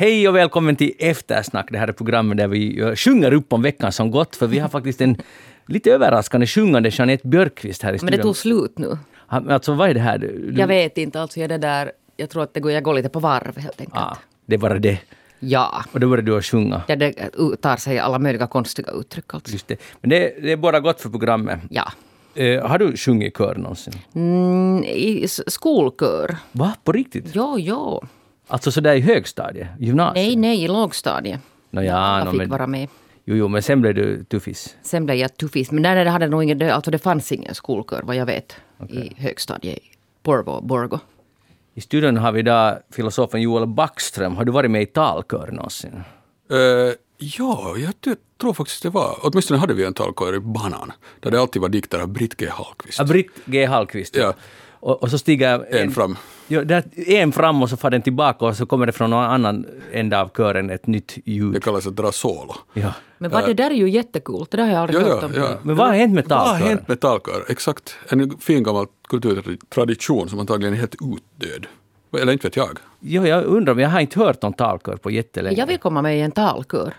Hej och välkommen till Eftersnack. Det här är programmet där vi sjunger upp om veckan som gått, för vi har faktiskt en lite överraskande sjungande Jeanette Björkqvist här i studion. Men det tog slut nu. Alltså vad är det här? Du, Jag vet inte, alltså jag, det där, jag tror att det går, jag går lite på varv helt enkelt. ah, det är bara det. Ja. Och då börjar du att sjunga. ja. Det tar sig alla möjliga konstiga uttryck alltså. Just det. Men det, det är bara gott för programmet. Ja. Eh, har du sjungit i kör någonsin? Mm, I skolkör. Va? På riktigt? Jo, jo. Alltså sådär i högstadiet? Gymnasiet? Nej, nej, i lågstadiet. Nå, ja, jag nå, fick men, vara med. jo, jo, men sen blev du tuffis. Sen blev jag tuffis. Men där det hade nog ingen, det- alltså det fanns ingen skolkör vad jag vet. I högstadiet i Porvo, Borgo. I studion har vi idag filosofen Joel Backström. Har du varit med i talkör någonsin? Eh, ja, jag tror faktiskt det var. Åtminstone hade vi en talkör i Banan. Där det alltid var dikter av Britt G. Hallqvist. Ja, Britt G. Hallqvist. Ja. Och, och så stiger En fram. Ja, där, en fram och så far den tillbaka och så kommer det från någon annan ända av kören ett nytt ljud. Det kallas att dra solo. Ja. Men vad det där är ju jättekult. Det där har jag aldrig Ja, hört ja, om. ja. Men vad har hänt med Vad har talkören? hänt med talkör? Exakt. En fin gammal kulturtradition som antagligen är helt utdöd. Eller inte vet jag. Jo, jag undrar, men jag har inte hört om talkör på jättelänge. Jag vill komma med i en talkör.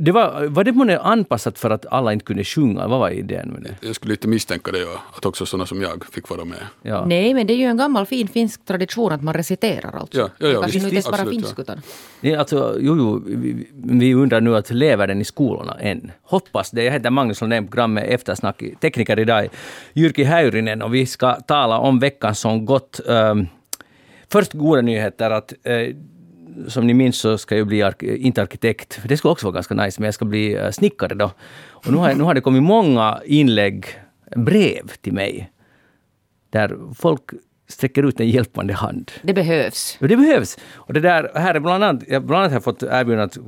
Det var, var det månne anpassat för att alla inte kunde sjunga? Vad var idén med det? Jag skulle lite misstänka det, ja, att också sådana som jag fick vara med. Ja. Nej, men det är ju en gammal fin finsk tradition att man reciterar alltså. Ja, ja, ja, Kanske visst, nu inte ens bara finsk ja. utan... Är alltså, jo, jo, vi, vi undrar nu att lever den i skolorna än? Hoppas det. Jag heter Magnus Lundén, programmet Eftersnack. Tekniker idag är Jyrki Häyrinen och vi ska tala om veckan som gått. Um, först goda nyheter att eh, som ni minns så ska jag bli ark- inte arkitekt, det skulle också vara ganska nice, men jag ska bli eh, snickare då. Och nu har, nu har det kommit många inlägg, brev till mig, där folk sträcker ut en hjälpande hand. Det behövs. Jo, det behövs. Och det där, här är bland annat, jag bland annat har jag fått erbjudande att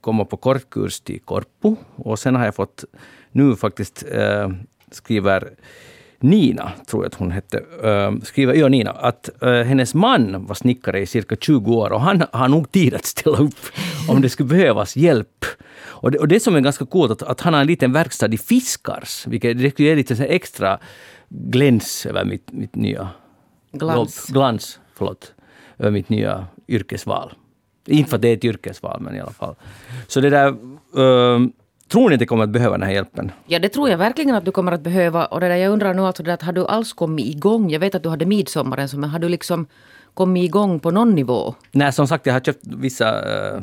komma på kortkurs till Korpo. Och sen har jag fått, nu faktiskt eh, skriver Nina, tror jag att hon hette, eh, skriver, ja Nina, att eh, hennes man var snickare i cirka 20 år och han har nog tid att ställa upp om det skulle behövas hjälp. Och det, och det som är ganska coolt att, att han har en liten verkstad i Fiskars, vilket det skulle ge lite extra gläns över mitt, mitt nya Glans. jobb. Glans, förlåt. Över mitt nya yrkesval. Inte för att det är ett yrkesval, men i alla fall. Så det där... ehm, tror ni att det kommer att behöva den här hjälpen? Ja, det tror jag verkligen att du kommer att behöva. Och det där, jag undrar nu alltså det att har du alls kommit igång? Jag vet att du hade midsommaren, men har du liksom kommit igång på någon nivå? Nej, som sagt, jag har köpt vissa eh,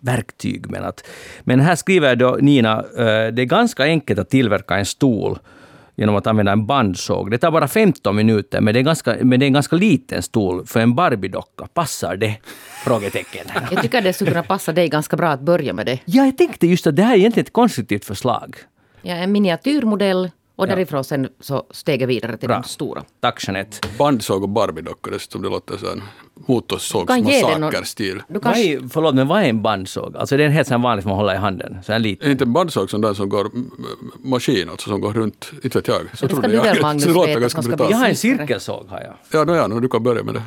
verktyg. Men, att, men här skriver då Nina, eh, det är ganska enkelt att tillverka en stol genom att använda en bandsåg. Det tar bara 15 minuter, men det är, ganska, men det är en ganska liten stol för en Barbie-docka. Passar det? Frågetecken. Jag tycker det skulle kunna passa dig ganska bra att börja med det. Ja, jag tänkte just att det här är egentligen ett konstruktivt förslag. Ja, en miniatyrmodell och därifrån sen så steget vidare till Bra. den stora. Tack Jeanette. Bandsåg och Barbie-dockor dessutom, det låter så här den någon- motorsågsmassaker-stil. Är, förlåt, men vad är en bandsåg? Alltså det är en helt sån vanlig som man håller i handen. Så en Är liten. inte en bandsåg som den som går maskin, alltså som går runt, inte vet jag. Så Det ska trodde du jag. väl, Magnus, Så låter ganska brutalt. Jag har en cirkelsåg. Har jag. Ja, no, ja, no, du kan börja med det.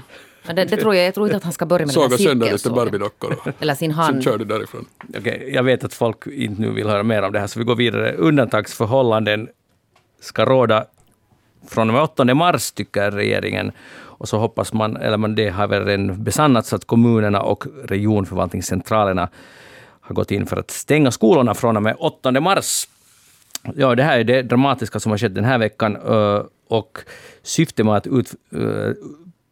men det, det tror jag, jag tror inte att han ska börja med den Såga här sönder lite. Barbie-dockor Eller sin sen hand. kör du därifrån. Okej, jag vet att folk inte nu vill höra mer om det här, så vi går vidare. Undantagsförhållanden ska råda från och med 8 mars, tycker regeringen. Och så hoppas man, eller man, det har väl redan besannats, att kommunerna och regionförvaltningscentralerna har gått in för att stänga skolorna från och med 8 mars. Ja, det här är det dramatiska som har skett den här veckan. Eh, och syftet med att ut, eh,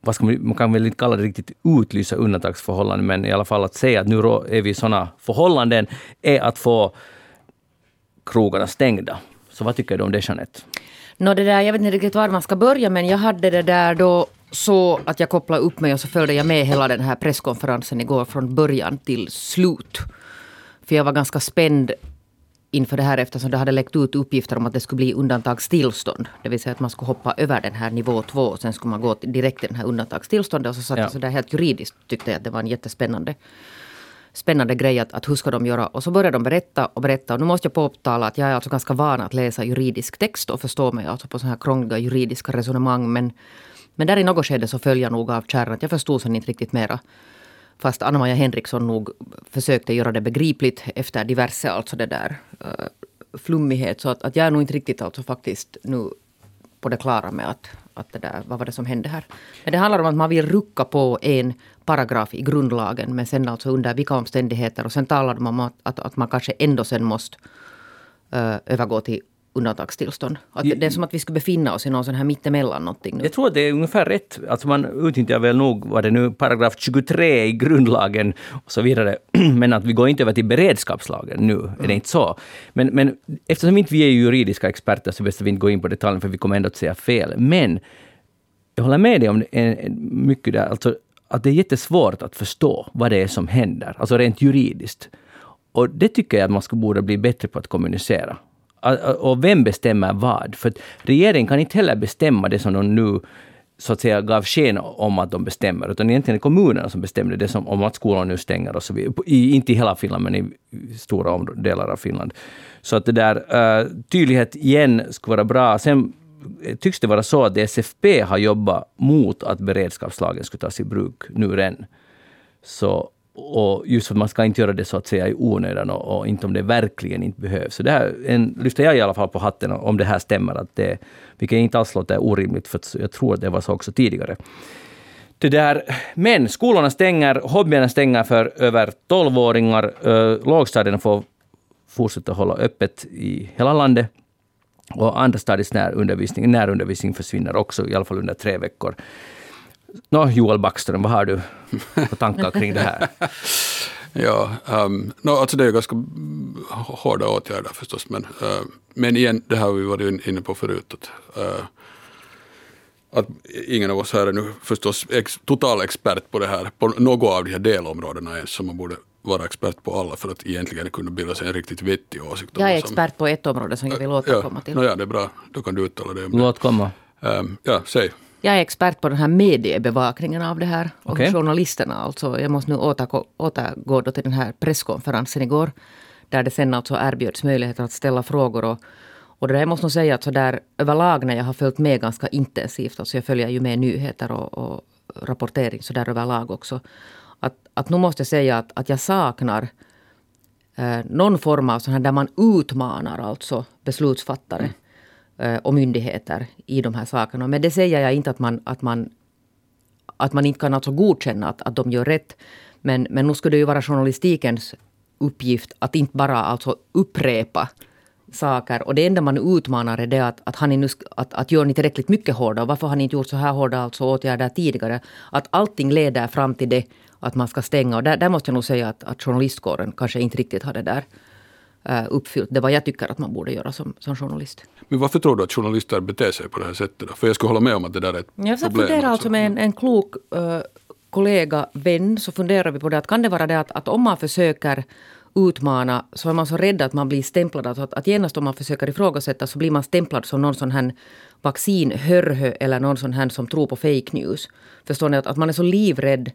vad ska man, man kan väl inte kalla det riktigt utlysa undantagsförhållanden, men i alla fall att säga att nu är vi i sådana förhållanden, är att få krogarna stängda. Så vad tycker du om det, Jeanette? Nå, det där, jag vet inte riktigt var man ska börja men jag hade det där då så att jag kopplade upp mig och så följde jag med hela den här presskonferensen igår från början till slut. För jag var ganska spänd inför det här eftersom det hade läckt ut uppgifter om att det skulle bli undantagstillstånd. Det vill säga att man skulle hoppa över den här nivå två och sen skulle man gå direkt till den här undantagstillståndet. Och så satt Ja. så där helt juridiskt tyckte jag att det var en jättespännande spännande grej att, att hur ska de göra? Och så börjar de berätta och berätta. Och nu måste jag påtala att jag är alltså ganska van att läsa juridisk text och förstå mig alltså på så här krångliga juridiska resonemang. Men, men där i något skede så föll jag nog av kärran. att Jag förstod sen inte riktigt mera. Fast Anna-Maja Henriksson nog försökte göra det begripligt efter diverse alltså det där uh, flummighet. Så att, att jag är nog inte riktigt alltså faktiskt nu på det klara med att, att det där, vad var det som hände här. Men det handlar om att man vill rucka på en paragraf i grundlagen, men sen alltså under vilka omständigheter. Och sen talar de om att, att, att man kanske ändå sen måste uh, övergå till undantagstillstånd. Att det är som att vi skulle befinna oss i någon sån här mittemellan någonting nu. Jag tror att det är ungefär rätt. Alltså man utnyttjar väl nog, vad det nu, paragraf 23 i grundlagen och så vidare. Men att vi går inte över till beredskapslagen nu, mm. är det inte så. Men, men eftersom inte vi är juridiska experter så behöver vi inte gå in på detaljerna för vi kommer ändå att säga fel. Men jag håller med dig om mycket där, alltså att det är jättesvårt att förstå vad det är som händer, alltså rent juridiskt. Och det tycker jag att man ska borde bli bättre på att kommunicera. Och vem bestämmer vad? För regeringen kan inte heller bestämma det som de nu så att säga gav sken om att de bestämmer, utan egentligen är det kommunerna som bestämmer det som om att skolan nu stänger och så vidare. I, inte i hela Finland, men i stora delar av Finland. Så att det där, uh, tydlighet igen skulle vara bra. Sen tycks det vara så att SFP har jobbat mot att beredskapslagen skulle tas i bruk nu redan. Så och just för att man ska inte göra det så att säga i onödan och, och inte om det verkligen inte behövs. Så det här en, lyfter jag i alla fall på hatten om det här stämmer. Att det, vilket inte alls låter orimligt, för jag tror att det var så också tidigare. Det där, men skolorna stänger, hobbyerna stänger för över 12-åringar. Lågstadierna får fortsätta hålla öppet i hela landet. Och andra stadiets närundervisning, närundervisning försvinner också, i alla fall under tre veckor. Nå, Joel Backström, vad har du för tankar kring det här? ja, um, no, alltså det är ganska hårda åtgärder förstås, men, uh, men igen, det har vi varit inne på förut. Att, uh, att ingen av oss här är nu förstås ex, total expert på det här, på något av de här delområdena ens, som man borde vara expert på alla för att egentligen kunna bilda sig en riktigt vettig åsikt. Jag är expert på ett område som jag vill återkomma ja, till. No, ja, det är bra. Då kan du uttala det. Låt komma. Um, ja, säg. Jag är expert på den här mediebevakningen av det här. Och okay. journalisterna alltså. Jag måste nu återgå, återgå till den här presskonferensen igår. Där det sen alltså erbjöds möjligheter att ställa frågor. Och, och det där, jag måste nog säga att så där överlag när jag har följt med ganska intensivt. Alltså jag följer ju med nyheter och, och rapportering så där överlag också. Att, att nu måste jag säga att, att jag saknar eh, någon form av sån här där man utmanar alltså beslutsfattare. Mm Eh, och myndigheter i de här sakerna. Men det säger jag inte att man, att man, att man inte kan alltså godkänna att, att de gör rätt. Men, men nu skulle det ju vara journalistikens uppgift att inte bara alltså upprepa saker. Och det enda man utmanar är det att, att, han nu, att, att gör ni tillräckligt mycket hårda? Varför har ni inte gjort så här hårda alltså åtgärder tidigare? Att allting leder fram till det att man ska stänga. Och där, där måste jag nog säga att, att journalistkåren kanske inte riktigt har det där uppfyllt det vad jag tycker att man borde göra som, som journalist. Men varför tror du att journalister beter sig på det här sättet? Då? För jag skulle hålla med om att det där är ett jag problem. Jag funderar alltså med en, en klok uh, kollega, vän, så funderar vi på det att kan det vara det att, att om man försöker utmana så är man så rädd att man blir stämplad. Alltså att, att genast om man försöker ifrågasätta så blir man stämplad som någon sån här vaccinhörhö eller någon sån här som tror på fake news. Förstår ni? Att, att man är så livrädd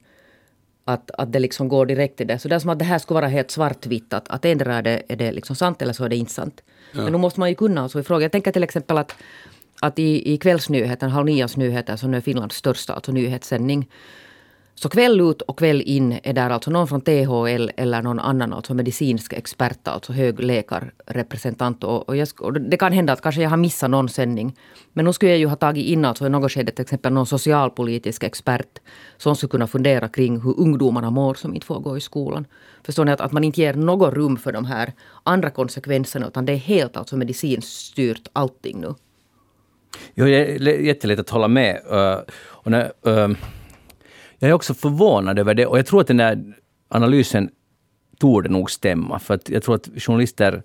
att, att det liksom går direkt till det. Så det är som att det här skulle vara helt svartvitt. Att, att endera är det, är det liksom sant eller så är det inte sant. Ja. Men då måste man ju kunna alltså ifråga. Jag tänker till exempel att, att i, i kvällsnyheten, Halv nias nyheter, som är Finlands största alltså nyhetssändning. Så kväll ut och kväll in är där alltså någon från THL eller någon annan alltså medicinsk expert, alltså hög läkarrepresentant. Och, och, jag, och, det kan hända att kanske jag har missat någon sändning. Men nu skulle jag ju ha tagit in alltså i något skede till exempel någon socialpolitisk expert som skulle kunna fundera kring hur ungdomarna mår som inte får gå i skolan. Förstår ni att, att man inte ger något rum för de här andra konsekvenserna utan det är helt alltså medicinskt styrt allting nu. Jo, det är jättelätt att hålla med. Uh, och när, uh, jag är också förvånad över det och jag tror att den där analysen torde nog stämma. För att jag tror att journalister,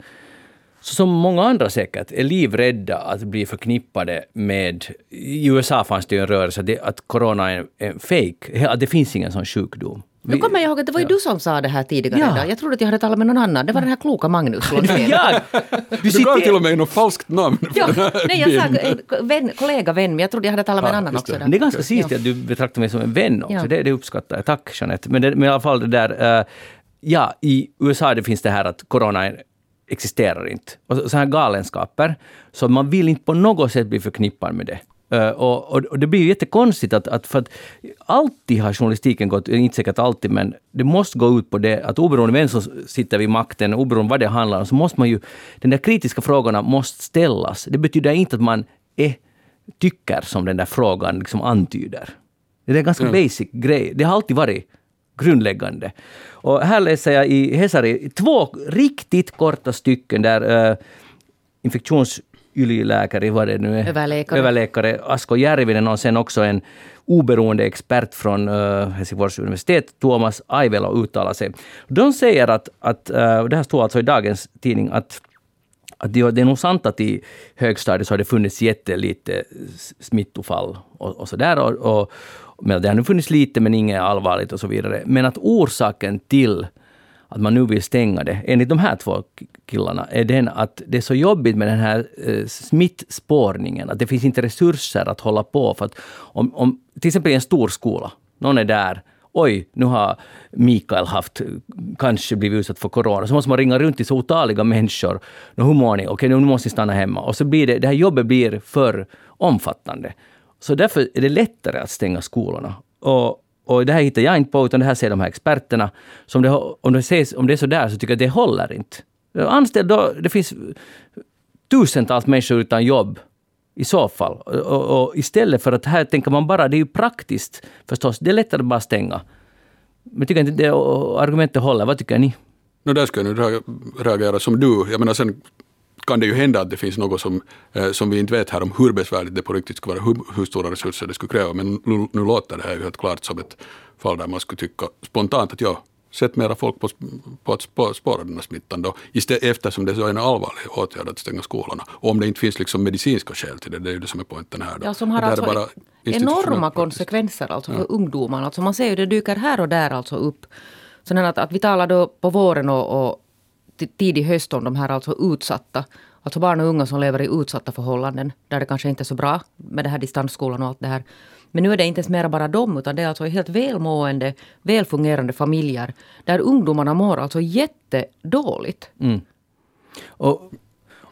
som många andra säkert, är livrädda att bli förknippade med... I USA fanns det ju en rörelse att corona är en fake, att det finns ingen sån sjukdom. Nu kommer jag ihåg att det var ju ja. du som sa det här tidigare ja. idag. Jag trodde att jag hade talat med någon annan. Det var den här kloka Magnus ja. Du, du gav till och med något falskt namn. Ja. Nej, jag sa vän, kollega, vän, men jag trodde jag hade talat med en annan också. Det. det är ganska sist att du betraktar mig som en vän också. Det, det uppskattar jag. Tack Jeanette. Men, det, men i alla fall det där... Uh, ja, i USA det finns det här att corona existerar inte. Och så här galenskaper. Så man vill inte på något sätt bli förknippad med det. Uh, och, och, det blir ju jättekonstigt att, att, för att alltid har journalistiken gått, inte säkert alltid, men det måste gå ut på det att oberoende vem som sitter vid makten, oberoende vad det handlar om, så måste man ju, den där kritiska frågorna måste ställas. Det betyder inte att man är tycker som den där frågan liksom antyder. Det är en ganska mm. basic grej. Det har alltid varit grundläggande. Och här läser jag i Hesari två riktigt korta stycken där uh, infektionsylläkare, vad det nu är, överläkare, överläkare Asko Järvinen och sen också en oberoende expert från uh, Helsingfors universitet, Tuomas Aivelo, uttalar sig. De säger att, att uh, det här står alltså i dagens tidning, att att det, är nog sant att i högstadiet så har det funnits jättelite smittofall och, och sådär. Och, och, men det har nu funnits lite men inget allvarligt och så vidare. Men att orsaken till att man nu vill stänga det, enligt de här två killarna, är den att det är så jobbigt med den här eh, smittspårningen, att det finns inte resurser att hålla på. För att om, om, till exempel i en stor skola, någon är där oj, nu har Mikael haft, kanske blivit utsatt för corona. Så måste man ringa runt till så otaliga människor. hur mår ni? Okej, nu måste ni stanna hemma. Och så blir det, det här jobbet blir för omfattande. Så därför är det lättare att stänga skolorna. Och, och det här hittar jag inte på, utan det här säger de här experterna. Så om det, om det, ses, om det är så där så tycker jag att det håller inte. Eh, anställ då, det finns tusentals människor utan jobb i så fall. Eh, och, och, istället för att här tänker man bara, det är ju praktiskt förstås, det är lättare att bara stänga. Men tycker inte det argumentet håller, vad tycker ni? No, där ska jag nu reagera som du. Jag menar sen kan det ju hända att det finns något som, eh, som vi inte vet här om hur besvärligt det på riktigt skulle vara, hur, hur stora resurser det skulle kräva. Men nu, nu låter det här ju helt klart som ett fall där man skulle tycka spontant att ja, sätt mera folk på, på att spåra den här smittan då, istället, eftersom det är en allvarlig åtgärd att stänga skolorna. Och om det inte finns liksom medicinska skäl till det, det är ju det som är poängen här. Då. Ja, som har alltså enorma konsekvenser alltså för ja. ungdomarna. Alltså man ser ju det dyker här och där alltså upp. Så att, att vi talar då på våren och, och tidig höst om de här alltså utsatta. Alltså barn och unga som lever i utsatta förhållanden. Där det kanske inte är så bra med det här distansskolan och allt det här. Men nu är det inte ens mera bara dem, utan det är alltså helt välmående, välfungerande familjer där ungdomarna mår alltså jättedåligt. Mm. Och,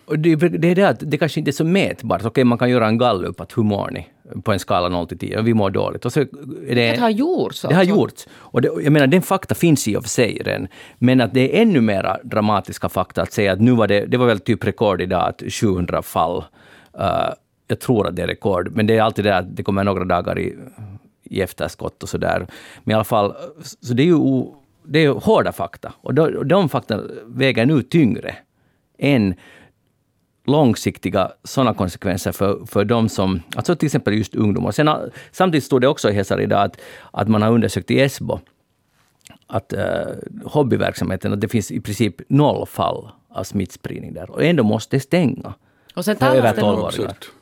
och det, det, är det att det kanske inte är så mätbart. Okej, man kan göra en gallup, att hur mår ni? På en skala 0 till 10. Vi mår dåligt. Och så det, det har gjorts. Det har alltså. gjorts. Och det, jag menar, den fakta finns i och för sig redan. Men att det är ännu mer dramatiska fakta att säga att nu var det, det var väl typ rekord idag, att 700 fall. Uh, jag tror att det är rekord, men det är alltid det att det kommer några dagar i, i efterskott och sådär. Men i alla fall, så det är ju det är hårda fakta. Och de, de fakta väger nu tyngre än långsiktiga sådana konsekvenser för, för de som, alltså till exempel just ungdomar. Sen, samtidigt stod det också i Hesar idag att, att man har undersökt i Esbo att uh, hobbyverksamheten, att det finns i princip noll fall av smittspridning där. Och ändå måste det stänga. Och sen, talas det nog,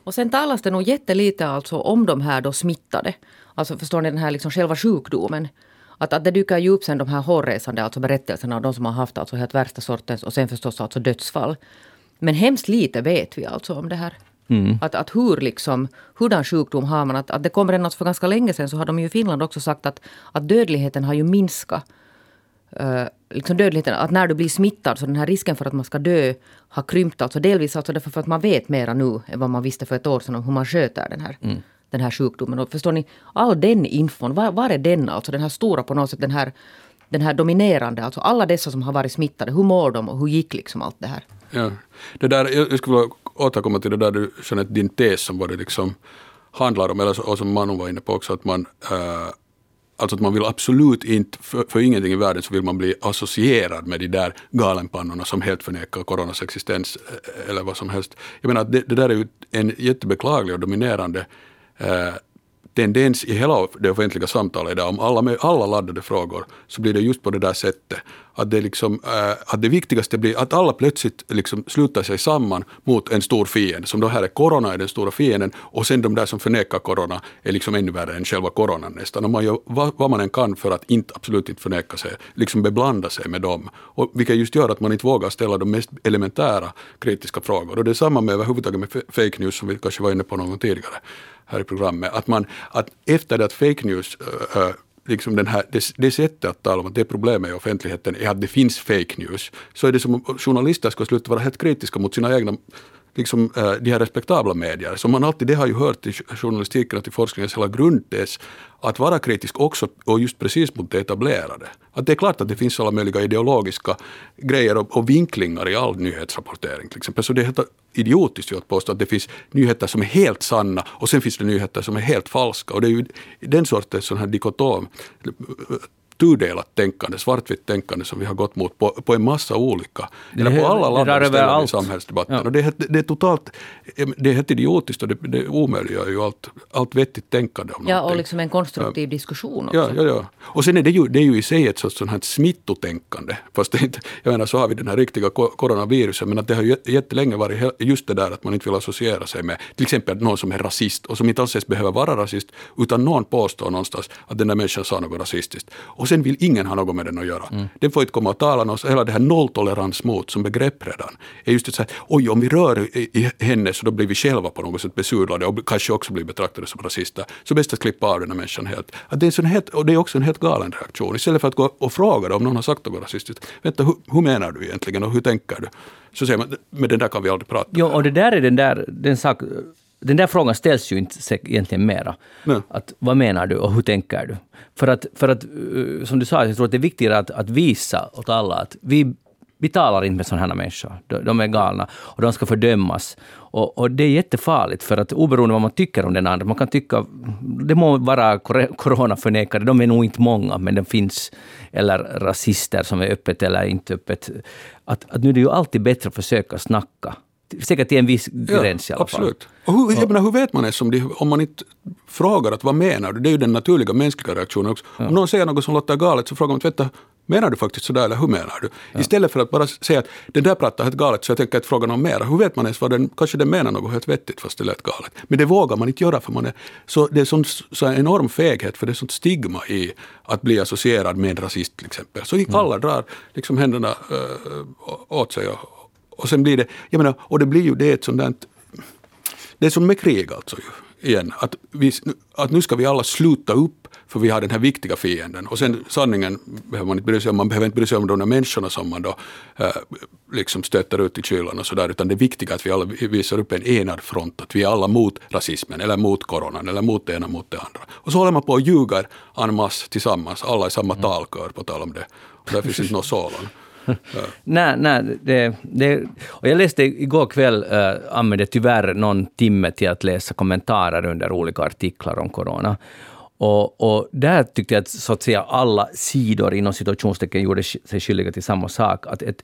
och sen talas det nog jättelite alltså om de här då smittade. Alltså förstår ni den här liksom själva sjukdomen. Att, att det dyker ju upp sen de här hårresande alltså berättelserna av de som har haft alltså helt värsta sortens och sen förstås alltså dödsfall. Men hemskt lite vet vi alltså om det här. Mm. Att, att hur liksom, hurdan sjukdom har man? Att, att det kommer en för ganska länge sedan så har de ju i Finland också sagt att, att dödligheten har ju minskat uh, liksom dödligheten, att när du blir smittad så den här risken för att man ska dö har krympt. Alltså delvis alltså därför för att man vet mera nu än vad man visste för ett år sedan om hur man sköter den här, mm. den här sjukdomen. Och förstår ni, all den infon, var, var är den alltså? Den här stora på något sätt, den här, den här dominerande, alltså alla dessa som har varit smittade, hur mår de och hur gick liksom allt det här? Ja, det där, jag skulle vilja återkomma till det där du, Jeanette, din tes som var det liksom handlar om, eller och som Manu var inne på också, att man äh, Alltså att man vill absolut inte, för, för ingenting i världen så vill man bli associerad med de där galenpannorna som helt förnekar coronas existens eh, eller vad som helst. Jag menar att det, det där är ju en jättebeklaglig och dominerande eh, tendens i hela det offentliga samtalet idag, om alla, med alla laddade frågor, så blir det just på det där sättet. Att det, liksom, äh, att det viktigaste blir att alla plötsligt liksom slutar sig samman mot en stor fiende, som då här är corona är den stora fienden, och sen de där som förnekar corona är liksom ännu värre än själva coronan nästan. Och man gör vad, vad, man än kan för att inte, absolut inte förneka sig, liksom beblanda sig med dem. Och vilket just gör att man inte vågar ställa de mest elementära kritiska frågor. Och det är samma med överhuvudtaget med fake news, som vi kanske var inne på någon gång tidigare här i programmet. Att, man, att efter det att fake news äh, liksom den här, det, det sättet att tala om att det problemet i offentligheten är att det finns fake news, så är det som om journalister ska sluta vara helt kritiska mot sina egna liksom, eh, de här respektabla medier. Som man alltid, det har ju hört i journalistiken och i forskningens hela grundtes, att vara kritisk också och just precis mot det etablerade. Att det är klart att det finns alla möjliga ideologiska grejer och, och vinklingar i all nyhetsrapportering till exempel. Så det är helt idiotiskt att påstå att det finns nyheter som är helt sanna och sen finns det nyheter som är helt falska. Och det är ju den sortens sån här dikotom tudelat tänkande, svartvitt tänkande som vi har gått mot på, på en massa olika, eller på alla laddade ställen i samhällsdebatten. Ja. Och det, är, det är totalt, det är helt idiotiskt och det, det omöjliggör ju allt, allt vettigt tänkande. Om ja, någonting. och liksom en konstruktiv ja. diskussion också. Ja, ja, ja. Och sen är det ju, det är ju i sig ett sorts sånt här smittotänkande. Fast det inte, jag menar så har vi den här riktiga coronavirusen, men att det har jättelänge varit just det där att man inte vill associera sig med till exempel någon som är rasist och som inte alls behöver vara rasist, utan någon påstår någonstans att den där människan sa något rasistiskt. Och sen vill ingen ha något med den att göra. Mm. Den får inte komma och tala något. Hela det här nolltolerans mot som begrepp redan är just det så här, oj om vi rör i henne så då blir vi själva på något sätt besudlade och kanske också blir betraktade som rasister. Så bäst att klippa av den här människan helt. Att det, är en helt och det är också en helt galen reaktion. Istället för att gå och fråga om någon har sagt något rasistiskt. Vänta, hur, hur menar du egentligen och hur tänker du? Så säger man, med den där kan vi aldrig prata. Jo, och det där är den där, den sak, den där frågan ställs ju inte egentligen mera. Att, vad menar du och hur tänker du? För att, för att eh, som du sa, jag tror att det är viktigare att, att visa åt alla att vi, vi talar inte med sådana här människor. De, de är galna och de ska fördömas. Och, och, det är jättefarligt, för att oberoende vad man tycker om den andra, man kan tycka, det må vara coronaförnekare, de är nog inte många, men de finns, eller rasister som är öppet eller inte öppet. Att, att nu är det ju alltid bättre att försöka snacka säkert till en viss gräns ja, i alla fall. Absolut. Och hur, jag menar, hur vet man ens om, det, om man inte frågar att vad menar du? Det är ju den naturliga mänskliga reaktionen också. Ja. Om någon säger något som låter galet så frågar man vänta, menar du faktiskt sådär eller hur menar du? Ja. Istället för att bara säga att den där pratar helt galet så jag tänker att fråga någon mer. Hur vet man ens vad den, kanske den menar något helt vettigt fast det lät galet. Men det vågar man inte göra för man är, så det är sån, så enorm feghet för det är sånt stigma i att bli associerad med en rasist till exempel. Så mm. alla drar liksom händerna äh, åt sig och, och sen blir det, jag menar, och det blir ju det ett sånt där, det är som med krig alltså ju, igen, att, vi, att nu ska vi alla sluta upp för vi har den här viktiga fienden. Och sen sanningen behöver man inte bry sig om, man behöver inte bry sig om de där människorna som man då äh, liksom stöter ut i kylan och sådär, utan det viktiga är att vi alla visar upp en enad front, att vi är alla mot rasismen, eller mot coronan, eller mot det ena mot det andra. Och så håller man på och ljuger en masse tillsammans, alla i samma talkör på tal om det. Och där finns inte något sådant nej, nej det, det, och jag läste igår kväll, eh, äh, använde tyvärr någon timme till att läsa kommentarer under olika artiklar om corona. Och, och där tyckte jag att, så att säga, alla sidor inom situationstecken gjorde sig skyldiga till samma sak. Att ett,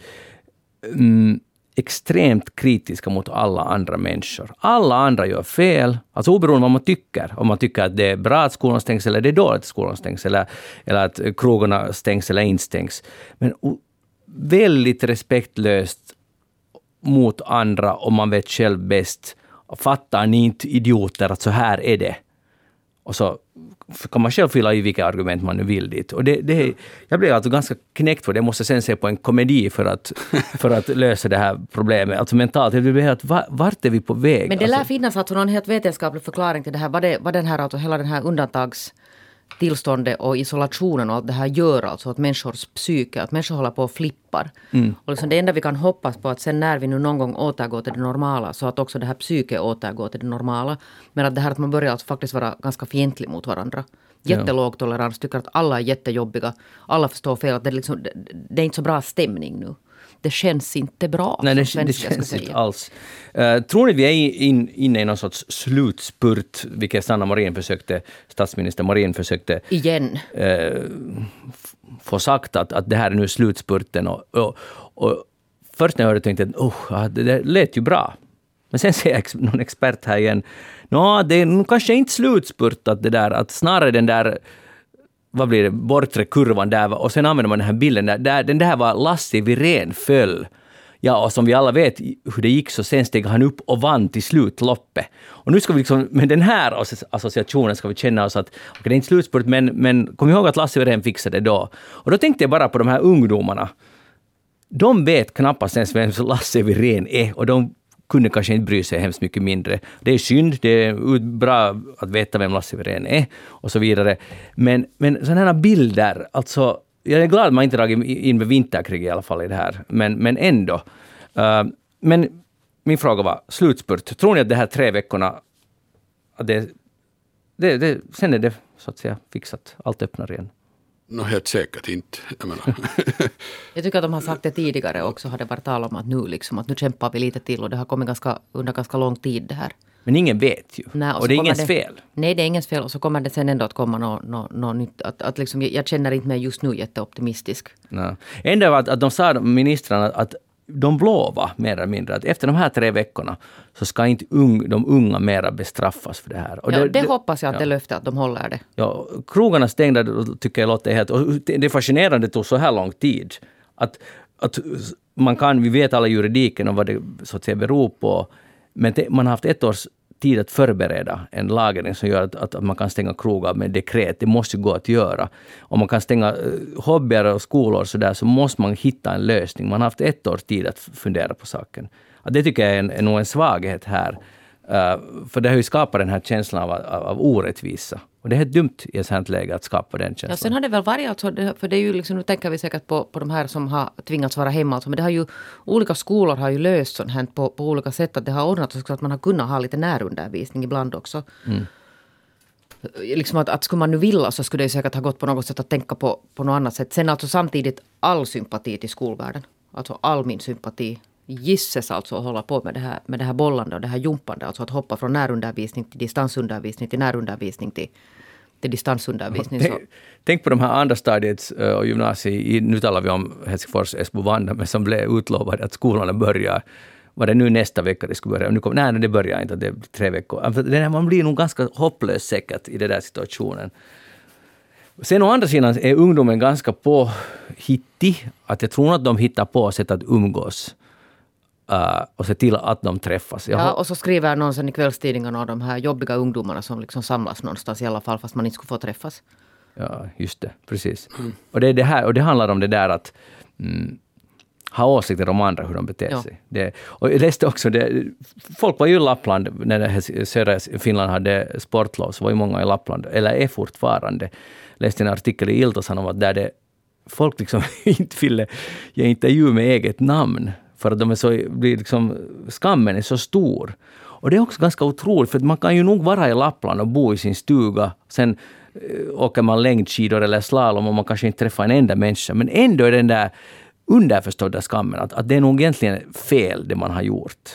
mm, extremt kritiska mot alla andra människor. Alla andra gör fel, alltså oberoende av vad man tycker. Om man tycker att det är bra att skolan stängs eller det är dåligt att skolan stängs, eller, eller att krogarna stängs eller inte stängs. Men väldigt respektlöst mot andra och man vet själv bäst. Fattar ni inte idioter att så här är det? Och så kan man själv fylla i vilka argument man nu vill dit. Och det, det, jag blev alltså ganska knäckt för det. Jag måste sen se på en komedi för att, för att lösa det här problemet. Alltså mentalt. Jag blev helt, vart är vi på väg? Men det lär alltså, finnas alltså någon helt vetenskaplig förklaring till det här. Vad, det, vad den här, alltså hela den här undantags tillståndet och isolationen och allt det här gör alltså åt människors psyke, att människor håller på och flippar. Mm. Och liksom det enda vi kan hoppas på att sen när vi nu någon gång återgår till det normala så att också det här psyket återgår till det normala. Men att det här att man börjar alltså faktiskt vara ganska fientlig mot varandra. Jättelåg tolerans, tycker att alla är jättejobbiga. Alla förstår fel, att det, liksom, det, det är inte så bra stämning nu det känns inte bra. Nej, det, det känns inte alls. Uh, tror ni vi är in, inne i någon sorts slutspurt, vilket Sanna Marin försökte, statsminister Marin försökte Igen. Uh, få sagt att, att det här är nu slutspurten. Och, och, och först när jag hörde tänkte jag oh, det, det lät ju bra. Men sen säger någon expert här igen, Nå, det är kanske inte slutspurtat det där, att snarare den där vad blir det, bortre kurvan där och sen använder man den här bilden där, där den där var Lasse Wirén föll. Ja, och som vi alla vet hur det gick så sen steg han upp och vann till slut loppet. Och nu ska vi liksom, med den här associationen ska vi känna oss att, okej okay, det är inte slutspurt, men, men kom ihåg att Lasse Wirén fixade det då. Och då tänkte jag bara på de här ungdomarna. De vet knappast ens vem Lasse Wirén är och de kunde kanske inte bry sig hemskt mycket mindre. Det är synd, det är bra att veta vem Lasse Wirén är och så vidare. Men, men sådana här bilder, alltså jag är glad att man inte dragit in med vinterkrig i alla fall i det här, men, men ändå. Uh, men min fråga var slutspurt. Tror ni att de här tre veckorna, att det, det, det, sen är det så att säga fixat, allt öppnar igen? No, helt säkert inte. Jag, menar. jag tycker att de har sagt det tidigare också, har det varit tal om att nu, liksom, att nu kämpar vi lite till och det har kommit ganska, under ganska lång tid det här. Men ingen vet ju. Nej, och, och det är ingens det, fel. Nej, det är ingens fel. Och så kommer det sen ändå att komma något no, no nytt. Att, att liksom, jag känner inte mig just nu jätteoptimistisk. Nej. Ändå att, att de sa, ministrarna, att de lovade mer eller mindre att efter de här tre veckorna så ska inte ung, de unga mera bestraffas för det här. Och ja, det, det, hoppas jag att ja. det löftet att de håller det. Ja, krogarna stängda tycker jag låter helt... Och det är fascinerande det tog så här lång tid. Att, att man kan, vi vet alla juridiken och vad det så att säga beror på. Men det, man har haft ett års tid att förbereda en lagring som gör att, att, man kan stänga krogar med dekret. Det måste gå att göra. Om man kan stänga eh, hobbyer och skolor så där, så måste man hitta en lösning. Man har haft ett års tid att fundera på saken. Det tycker jag är, en, är nog en svaghet här. Uh, för det har ju skapat den här känslan av, av, av orättvisa. Och det är helt dumt i ett sånt läge att skapa den känslan. Ja, sen har det väl varit alltså, för det är ju liksom, nu tänker vi säkert på, på de här som har tvingats vara hemma. Alltså, men det har ju, olika skolor har ju löst sånt här på, på olika sätt. Att det har ordnat så att man har kunnat ha lite närundervisning ibland också. Mm. Liksom att, att skulle man nu vilja så skulle det säkert ha gått på något sätt att tänka på, på något annat sätt. Sen alltså samtidigt all sympati till skolvärlden. Alltså all min sympati gisses alltså att hålla på med det här, med det här bollande och det här jumpande. Alltså att hoppa från närundervisning till distansundervisning till närundervisning till, till distansundervisning. Tänk, tänk på de här andra stadiets uh, och gymnasiet, nu talar vi om Helsingfors, Esbo, Vanda, men som blev utlovade att skolorna börjar var det nu nästa vecka det skulle börja? Nu kom, nej, det börjar inte, det är tre veckor. Alltså, det man blir nog ganska hopplös säkert i den där situationen. Sen å andra sidan är ungdomen ganska påhittig. Att jag tror att de hittar på sätt att umgås. Uh, och se till att de träffas. Jag ja, och så skriver någon sen i kvällstidningarna om de här jobbiga ungdomarna som liksom samlas någonstans i alla fall fast man inte skulle få träffas. Ja, just det. Precis. Mm. Och, det är det här, och det handlar om det där att mm, ha åsikter om andra, hur de beter ja. sig. Det, och jag läste också, det, folk var ju i Lappland, när södra Finland hade sportlov, så var ju många i Lappland, eller är fortfarande. Jag läste en artikel i Iltasan om att där det, folk liksom inte ville ge intervju med eget namn för att de är så, blir liksom, skammen är så stor. Och det är också ganska otroligt, för man kan ju nog vara i Lappland och bo i sin stuga. Sen eh, åker man längdskidor eller slalom och man kanske inte träffar en enda människa. Men ändå är den där underförstådda skammen att, att det är nog egentligen fel det man har gjort.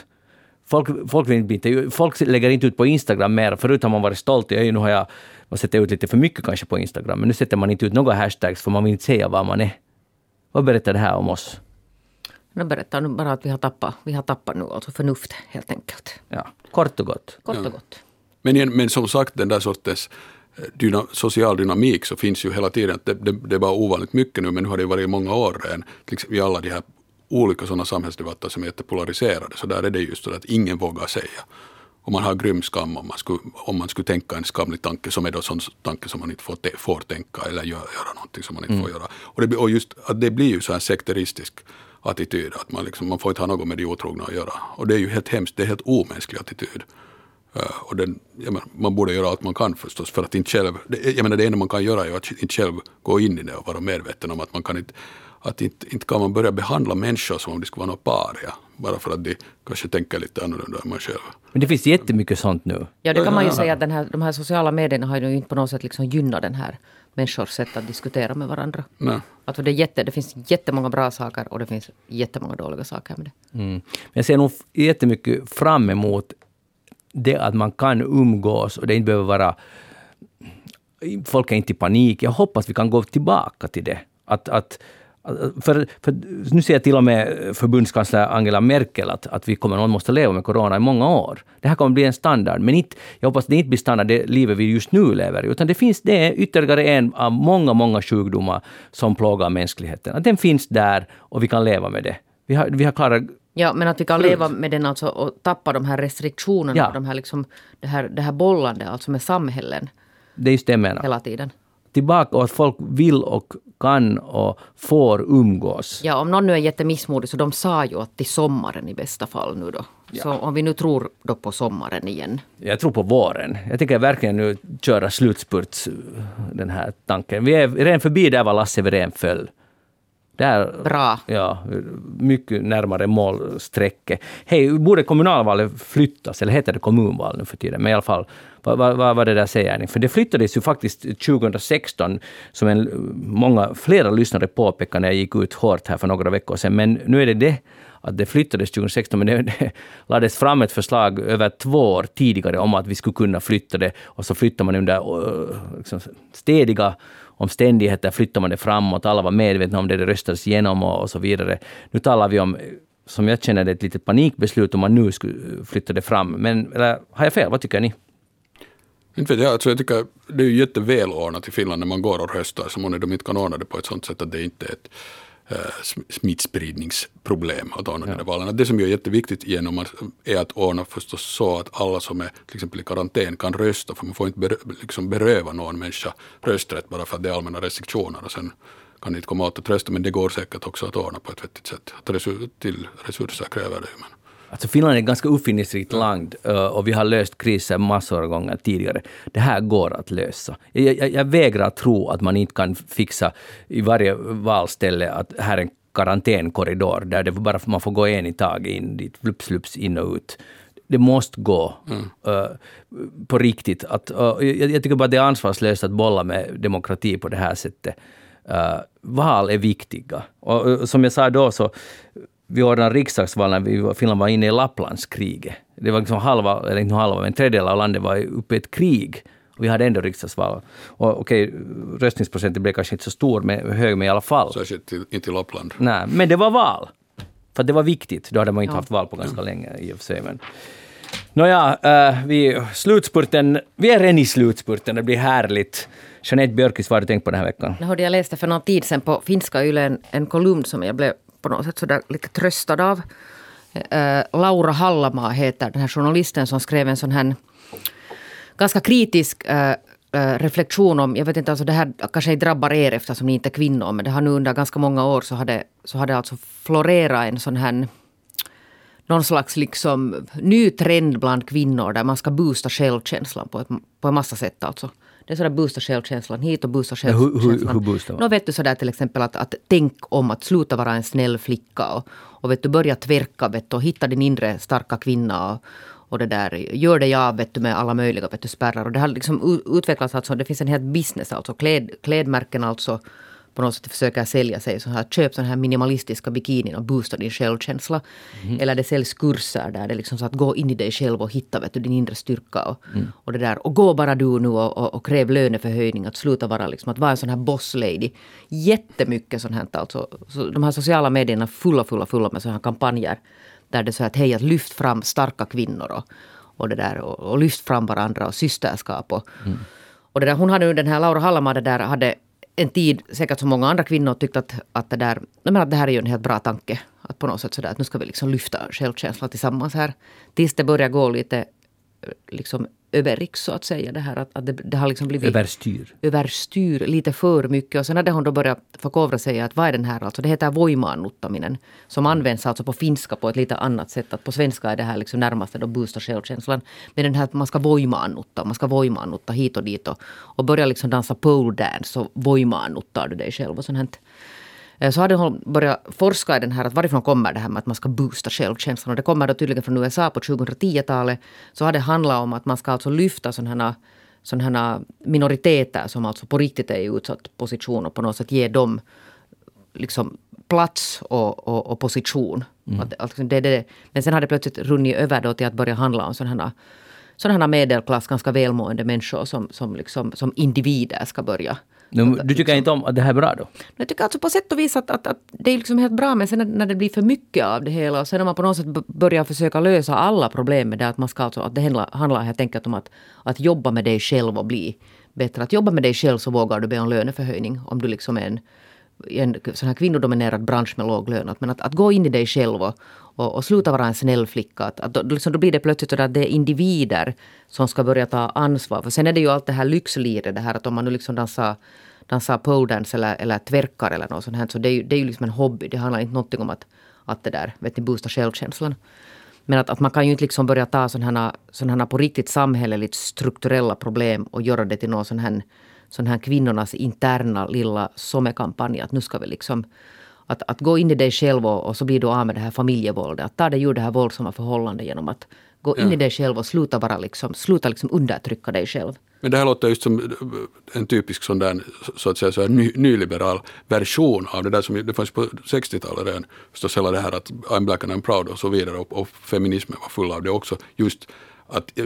Folk, folk, vill inte, folk lägger inte ut på Instagram mer. Förut har man varit stolt. Jag, nu har jag man sätter ut lite för mycket kanske på Instagram, men nu sätter man inte ut några hashtags för man vill inte säga var man är. Vad berättar det här om oss? Nu berättar nu bara att vi har tappat, vi har tappat nu alltså förnuft helt enkelt. Ja, kort och gott. Kort och gott. Men, men som sagt den där sortens eh, dyna, social dynamik så finns ju hela tiden. Det, det, det är bara ovanligt mycket nu men nu har det varit i många år redan. I alla de här olika sådana samhällsdebatter som är jättepolariserade så där är det just så att ingen vågar säga. Och man har grym skam om man skulle, om man skulle tänka en skamlig tanke som är då sån tanke som man inte får, får tänka eller göra, göra någonting som man inte mm. får göra. Och, det, och just att det blir ju så här sekteristisk attityd. Att man, liksom, man får inte ha något med de otrogna att göra. Och det är ju helt hemskt, det är helt omänsklig attityd. Uh, och den, menar, man borde göra allt man kan förstås för att inte själv, det, jag menar det enda man kan göra är att inte själv gå in i det och vara medveten om att man kan inte, att inte, inte kan man börja behandla människor som om de skulle vara några paria. Bara för att de kanske tänker lite annorlunda än man själv. Men det finns jättemycket sånt nu. Ja, det kan man ju säga att den här, de här sociala medierna har ju inte på något sätt liksom gynnat den här människors sätt att diskutera med varandra. Nej. Alltså det, är jätte, det finns jättemånga bra saker och det finns jättemånga dåliga saker med det. Mm. Jag ser nog jättemycket fram emot det att man kan umgås och det inte behöver vara... Folk är inte i panik. Jag hoppas vi kan gå tillbaka till det. Att, att för, för, nu ser till och med förbundskansler Angela Merkel att, att vi kommer att måste leva med corona i många år. Det här kommer bli en standard. Men inte, jag hoppas det inte blir standard det livet vi just nu lever i. Utan det finns det är ytterligare en av många, många sjukdomar som plågar mänskligheten. Att den finns där och vi kan leva med det. Vi har, vi har klarat Ja, men att vi kan leva med den alltså och tappa de här restriktionerna, ja. de här liksom, det, här, det här bollande alltså med samhällen. Det är just det jag menar. Hela tiden tillbaka och att folk vill och kan och får umgås. Ja, om någon nu är jättemissmodig så de sa ju att till sommaren i bästa fall nu då. Ja. Så om vi nu tror då på sommaren igen. Jag tror på våren. Jag tänker verkligen nu köra slutspurts, den här tanken. Vi är redan förbi där var Lasse Wirén föll. Där, Bra. Ja, mycket närmare målstrecket. Hej, borde kommunalvalet flyttas, eller heter det kommunval nu för tiden? Men i alla fall, vad, vad, vad, det där säger ni? För det flyttades ju faktiskt 2016, som en, många, flera lyssnare påpekade när jag gick ut hårt här för några veckor sedan. Men nu är det det att det flyttades 2016, men det, det lades fram ett förslag över två år tidigare om att vi skulle kunna flytta det, och så flyttar man under liksom, stediga omständigheter flyttar man det framåt, alla var medvetna om det, det röstades igenom och, och så vidare. Nu talar vi om, som jag känner det, ett litet panikbeslut om man nu skulle eh, flytta det fram. Men eller, har jag fel? Vad tycker ni? Inte vet jag, alltså jag tycker det är jättevälordnat i Finland när man går och röstar, så många de inte kan ordna det på ett sånt sätt att det inte är ett smittspridningsproblem att ordna ja. de valen. Det som är jätteviktigt genom är att ordna förstås så att alla som är till exempel i karantän kan rösta, för man får inte berö, liksom beröva någon människa rösträtt bara för att det är allmänna restriktioner och sen kan inte komma åt att rösta, men det går säkert också att ordna på ett vettigt sätt. Att resur, till resurser kräver det. Men. Alltså Finland är ett ganska uppfinningsrikt land eh, och vi har löst kriser massor av gånger tidigare. Det här går att lösa. Jag, jag, jag vägrar tro att man inte kan fixa i varje valställe att här är en karantänkorridor där det bara, man får gå en i taget in dit, flups, flups, in och ut. Det måste gå mm. uh, på riktigt. Att, uh, jag, jag, tycker bara det är ansvarslöst att bolla med demokrati på det här sättet. Uh, val är viktiga. Och, och som jag sa då, så vi ordnade riksdagsval när vi, Finland var inne i Lapplandskriget. Det var liksom halva, eller inte halva, men en tredjedel av landet var uppe i ett krig. Och vi hade ändå riksdagsval. Och okej, röstningsprocenten blev kanske inte så stor, men hög, men i alla fall. Särskilt inte i Lappland. Nej, men det var val. För det var viktigt. Då hade man inte ja. haft val på ganska länge i och för sig. Men. Nåja, uh, vi, slutspurten, vi är redan i slutspurten. Det blir härligt. Jeanette Björkis, vad har du tänkt på den här veckan? Jag läste för någon tid sedan på finska Yle en, en kolumn som jag blev på något sätt sådär lite tröstad av. Uh, Laura Hallamaa heter den här journalisten som skrev en sån här ganska kritisk uh, reflektion om, jag vet inte, alltså det här kanske drabbar er eftersom ni inte är kvinnor, men det har nu under ganska många år så har det, så hade alltså florerat en sån här någon slags liksom ny trend bland kvinnor där man ska boosta självkänslan på, ett, på en massa sätt. Alltså. Det är sådär boosta självkänslan hit och boosta självkänslan. Hur, hur, hur boostar man? Nå vet du sådär till exempel att, att tänk om att sluta vara en snäll flicka och, och vet du, börja tverka vet du, och hitta din inre starka kvinna. Och, och det där, gör det jag vet du, med alla möjliga vet du, spärrar. Och det har liksom utvecklats alltså, det finns en hel business alltså, kläd, klädmärken alltså på något sätt försöker sälja sig så här, köp sån här minimalistiska bikinin och boosta din självkänsla. Mm. Eller det säljs kurser där det är liksom så att gå in i dig själv och hitta vet du, din inre styrka. Och, mm. och det där. Och gå bara du nu och, och, och kräv löneförhöjning. Att sluta vara liksom, att vara en sån här boss lady. Jättemycket sånt här alltså. Så de här sociala medierna fulla, fulla, fulla med såna här kampanjer. Där det är så att hej, att lyft fram starka kvinnor. Och, och det där och, och lyft fram varandra och systerskap. Och, mm. och det där, hon hade nu den här Laura Hallama det där hade en tid, säkert som många andra kvinnor, tyckt att, att, det där, men att det här är ju en helt bra tanke. Att på något sätt sådär att nu ska vi liksom lyfta självkänslan tillsammans här. Tills det börjar gå lite liksom överriks så att säga. Det, här, att, att det, det, har liksom blivit överstyr. överstyr lite för mycket. Och sen hade hon då börjat förkovra sig att vad är den här alltså? Det heter voimaannuttaminen. Som används alltså på finska på ett lite annat sätt. Att på svenska är det här liksom närmast då boosta självkänslan. Men den här att man ska voimaannutta, man ska voimaannutta hit och dit. Och, och börja liksom dansa pole dance så voimaannuttar du dig själv och sånt här. Eh, så hade hon börjat forska i den här, att varifrån kommer det här med att man ska boosta självkänslan. Och det kommer då tydligen från USA på 2010-talet. Så har det handlat om att man ska alltså lyfta sådana här, minoriteter som alltså på riktigt är i utsatt position och på något sätt ge dem liksom plats och, och, och position. Mm. Att, alltså det, det, men sen har det plötsligt runnit över då till att börja handla om sådana sådana här medelklass, ganska välmående människor som, som, liksom, som individer ska börja du tycker liksom. inte om att det här är bra då? Jag tycker alltså på sätt och vis att, att, att det är liksom helt bra men sen när det blir för mycket av det hela och sen när man på något sätt börjar försöka lösa alla problem med det att man ska alltså, att det handlar, handlar helt enkelt om att, att jobba med dig själv och bli bättre. Att jobba med dig själv så vågar du be om löneförhöjning om du liksom är en, en sån här kvinnodominerad bransch med låg lön. Men att, att gå in i dig själv och, och, och sluta vara en snäll flicka. Att, att, då, liksom, då blir det plötsligt så att det är individer som ska börja ta ansvar. För sen är det ju allt det här lyxliret, det här att om man nu liksom dansar dansa poledance eller, eller tverkar eller något sånt här. Så det är ju, det är ju liksom en hobby. Det handlar inte någonting om att, att det där, vet ni, boosta självkänslan. Men att, att man kan ju inte liksom börja ta sådana här, här på riktigt samhälleligt strukturella problem och göra det till någon sån här, sån här kvinnornas interna lilla sommarkampanj. Att nu ska vi liksom att, att gå in i dig själv och, och så blir du av med det här familjevåldet. Att ta dig ur det här våldsamma förhållandet genom att gå in Ja. i dig själv och sluta, bara liksom, sluta liksom undertrycka dig själv. Men det här låter just som en typisk sån där, så att säga, så ny, nyliberal version av det där som det fanns på 60-talet redan. Förstås hela det här att I'm black and I'm proud och så vidare och, och feminismen var full av det också. Just att eh,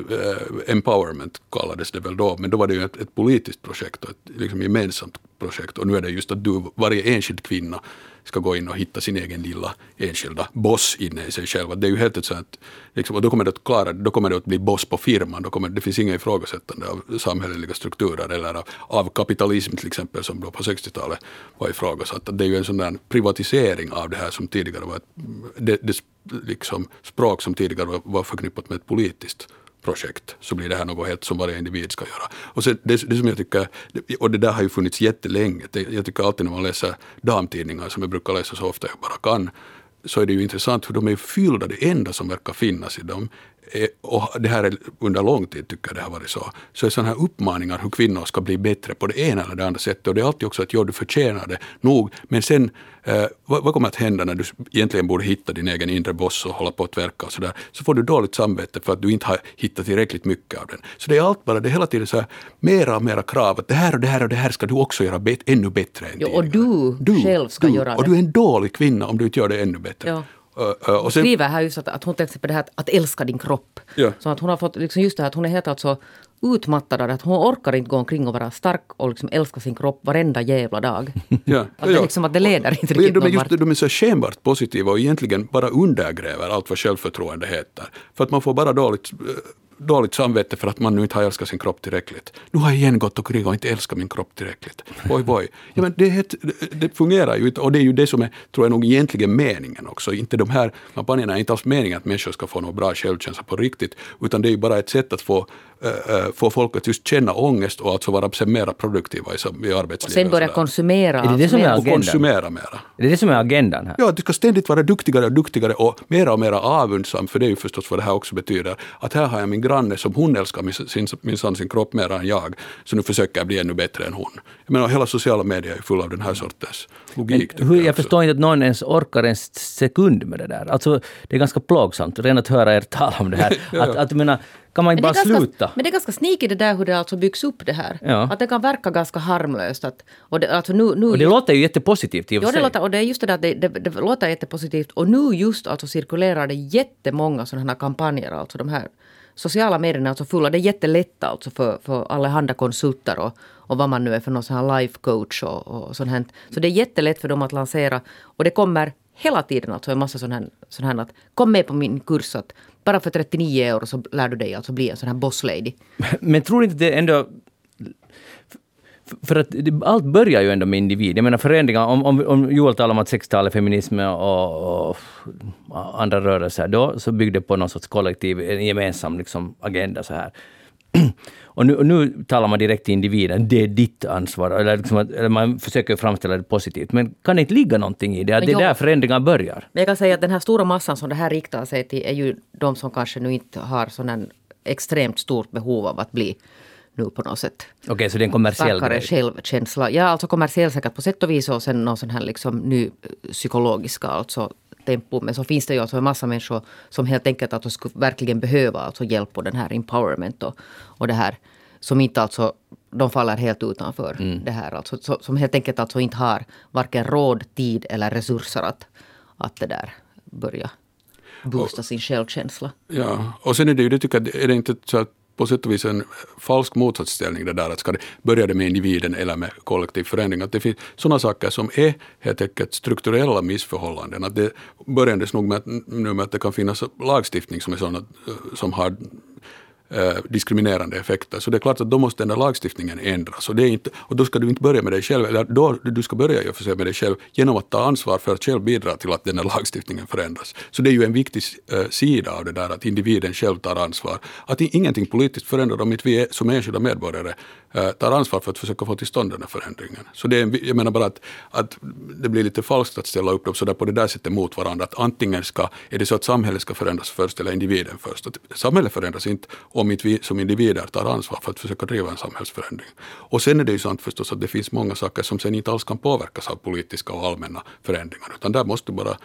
empowerment kallades det väl då, men då var det ju ett, ett politiskt projekt och ett liksom gemensamt projekt. Och nu är det just att du, varje enskild kvinna ska gå in och hitta sin egen lilla enskilda boss inne i sig själv. Att Det är ju helt ett sånt, liksom, och då kommer det att klara då kommer det att bli boss på firman. Då kommer, det finns inga ifrågasättande av samhälleliga strukturer eller av, av kapitalism till exempel som då på 60-talet var ifrågasatt. Att Det är ju en sån där privatisering av det här som tidigare var ett, det, det liksom, språk som tidigare var, var förknippat med ett politiskt projekt så blir det här något helt som varje individ ska göra. Och så det, det som jag tycker, och det där har ju funnits jättelänge. Jag tycker alltid när man läser damtidningar som jag brukar läsa så ofta jag bara kan så är det ju intressant för de är fyllda, det enda som verkar finnas i dem och det här är under lång tid tycker jag det har varit så, så är sådana här uppmaningar hur kvinnor ska bli bättre på det ena eller det andra sättet och det är alltid också att ja, du förtjänar det nog, men sen eh, vad, vad kommer att hända när du egentligen borde hitta din egen inre boss och hålla på att verka och sådär, så får du dåligt samvete för att du inte har hittat tillräckligt mycket av den. Så det är allt bara, det är hela tiden så här mera och mera krav att det här och det här och det här ska du också göra bet, ännu bättre än Jo, och tidigare. du själv ska du, göra Och det. du är en dålig kvinna om du inte gör det ännu bättre. Ja. Och sen, skriver här just att, att hon till exempel det här att, att älska din kropp. Ja. Så att hon har fått liksom just det här att hon är helt alltså utmattad av det att hon orkar inte gå omkring och vara stark och liksom älska sin kropp varenda jävla dag. ja, Att det, liksom, att det leder inte riktigt de är, just, de är så skenbart positiva och egentligen bara undergräver allt vad självförtroende heter. För att man får bara dåligt, eh, dåligt samvete för att man nu inte har älskat sin kropp tillräckligt. Nu har jag igen gått omkring och inte älskat min kropp tillräckligt. Oj, oj. Ja, men det, het, det- fungerar ju inte och det är ju det som är, tror jag nog egentligen meningen också. Inte de här kampanjerna är inte alls meningen att människor ska få någon bra självkänsla på riktigt, utan det är ju bara ett sätt att få, få folk att just känna ångest och alltså vara sen mera produktiva i, i arbetslivet. Och sen börja konsumera. Är det det alltså som är mer- och agendan? konsumera mera. Är det det som är agendan här? Ja, du ska ständigt vara duktigare och duktigare och mera och mera avundsam, för det är ju förstås vad det här också betyder. Att här har jag min granne som hon älskar min- sin, minsann sin kropp mer än jag, så nu försöker jag bli ännu bättre än hon. Jag menar, hela sociala medier är fulla av den här sortens logik. tycker Hur, jag också. förstår inte att någon ens orkar en sekund med det där. Alltså, det är ganska plågsamt redan att höra er tala om det här. Ja. Att, att, jag menar, kan man Men bara det, är sluta? ganska, men det är ganska sneaky det där hur det alltså byggs upp det här. Ja. Att det kan verka ganska harmlöst. Att, och det, alltså nu, nu Och det just- låter ju jättepositivt i och Ja, för det sig. låter, och det är just det där att det, det, det låter jättepositivt. Och nu just alltså cirkulerar det jättemånga sådana här kampanjer. Alltså de här sociala medierna är alltså fulla. Det är jättelätt alltså för, för allehanda konsulter och, och vad man nu är för någon sån här life coach och, och sånt här. Så det är jättelätt för dem att lansera. Och det kommer hela tiden alltså en massa sån här, sån här att kom med på min kurs att bara för 39 euro så lär du dig alltså bli en sån här boss lady. Men tror inte det ändå... För att det, allt börjar ju ändå med individ. Jag menar förändringar, om, om, om Joel talar om att 60-talet, feminism och, och andra rörelser, då så byggde på någon sorts kollektiv, en gemensam liksom, agenda så här. Och nu, och nu talar man direkt till individen, det är ditt ansvar. Eller, liksom att, eller man försöker framställa det positivt. Men kan det inte ligga någonting i det? Att det är där förändringar börjar. Men jag kan säga att den här stora massan som det här riktar sig till är ju de som kanske nu inte har här extremt stort behov av att bli nu på något sätt Okej, så det är en kommersiell starkare grej. självkänsla. Ja, alltså kommersiell säkert på sätt och vis och sen någon sån här liksom ny psykologiska alltså tempo. Men så finns det ju alltså en massa människor som helt enkelt alltså skulle verkligen behöva alltså hjälp och den här empowerment och, och det här som inte alltså de faller helt utanför Mm. det här. Alltså, så, som helt enkelt alltså inte har varken råd, tid eller resurser att, att det där börja boosta sin självkänsla. Ja, och sen är det ju, det tycker jag, är det inte så att på sätt och vis en falsk motsatsställning det där att ska det börja det med individen eller med kollektiv förändring. Att det finns sådana saker som är helt enkelt strukturella missförhållanden. Att det börjades nog med att, nu med att det kan finnas lagstiftning som är sådana eh, som har eh, diskriminerande effekter. Så det är klart att då måste den där lagstiftningen ändras. Och, det är inte, och då ska du inte börja med dig själv, eller då, du ska börja för sig med dig själv genom att ta ansvar för att själv bidra till att den där lagstiftningen förändras. Så det är ju en viktig eh, sida av det där att individen själv tar ansvar. Att ingenting politiskt förändrar om inte vi är, som enskilda medborgare eh, tar ansvar för att försöka få till stånd den här förändringen. Så det är, en jag menar bara att, att det blir lite falskt att ställa upp dem så där på det där sättet mot varandra. Att antingen ska, är det så att samhället ska förändras först eller individen först. Att samhället förändras inte om inte vi som individer tar ansvar för att försöka driva en samhällsförändring. Och sen är det ju sant förstås att det finns många saker som sen inte alls kan påverkas av politiska och allmänna förändringar, utan där måste du bara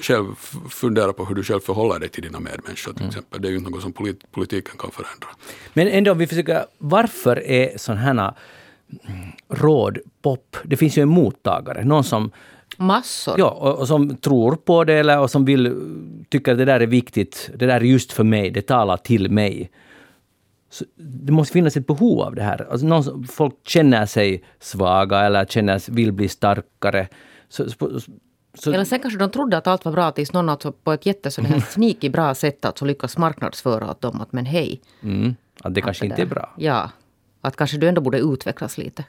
själv fundera på hur du själv förhåller dig till dina medmänniskor till mm. exempel. Det är ju inte något som polit politiken kan förändra. Men ändå om vi försöker, varför är sådana här råd pop? Det finns ju en mottagare, någon som Massor. Ja, och, och, som tror på det eller och som vill, tycker att det där är viktigt, det där är just för mig, det talar till mig. Så det måste finnas ett behov av det här. Alltså någon, folk känner sig svaga eller känner, vill bli starkare. Så, så, Eller sen kanske de trodde att allt var bra tills någon alltså på ett jätte sneaky bra sätt alltså lyckas marknadsföra åt dem att men hej. Mm, att det kanske det inte är bra. Ja. Att kanske du ändå borde utvecklas lite.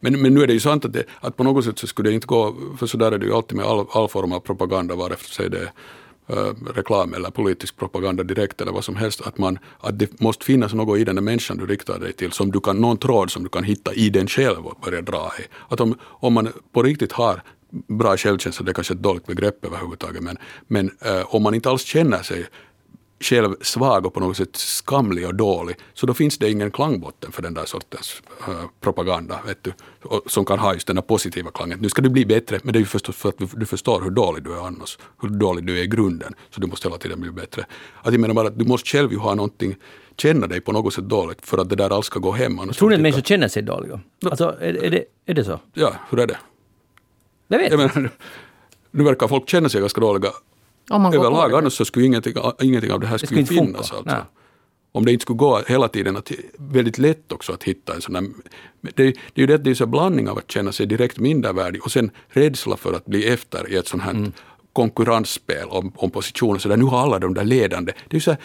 Men, men nu är det ju sant att, det, att på något sätt så skulle det inte gå, för så där är det ju alltid med all, all form av propaganda, vare sig det är äh, reklam eller politisk propaganda direkt eller vad som helst, att, man, att det måste finnas något i den där människan du riktar dig till, som du kan, någon tråd som du kan hitta i den själv och börja dra i. Att om, om man på riktigt har bra självkänsla, det är kanske ett dåligt begrepp överhuvudtaget, men, men äh, om man inte alls känner sig själv svag och på något sätt skamlig och dålig, så då finns det ingen klangbotten för den där sortens uh, propaganda, vet du, som kan ha just den här positiva klangen. Nu ska du bli bättre, men det är ju förstås för att du, du förstår hur dålig du är annars, hur dålig du är i grunden, så du måste hela tiden bli bättre. Att jag menar bara att du måste själv ju ha någonting känna dig på något sätt dåligt för att det där alls ska gå hem. Tror ni att människor känner sig dåliga? Alltså, är, är, det, är det så? Ja, hur är det? Jag vet jag Nu verkar folk känna sig ganska dåliga överlag, annars så skulle ingenting, ingenting av det här det skulle, skulle finnas. Alltså. Om det inte skulle gå hela tiden, att, väldigt lätt också att hitta en sån där... Det, det är ju det, det är en blandning av att känna sig direkt mindervärdig och sen rädsla för att bli efter i ett sånt här mm konkurrensspel om, om positioner. Så där, nu har alla de där ledande. Det är ju så här,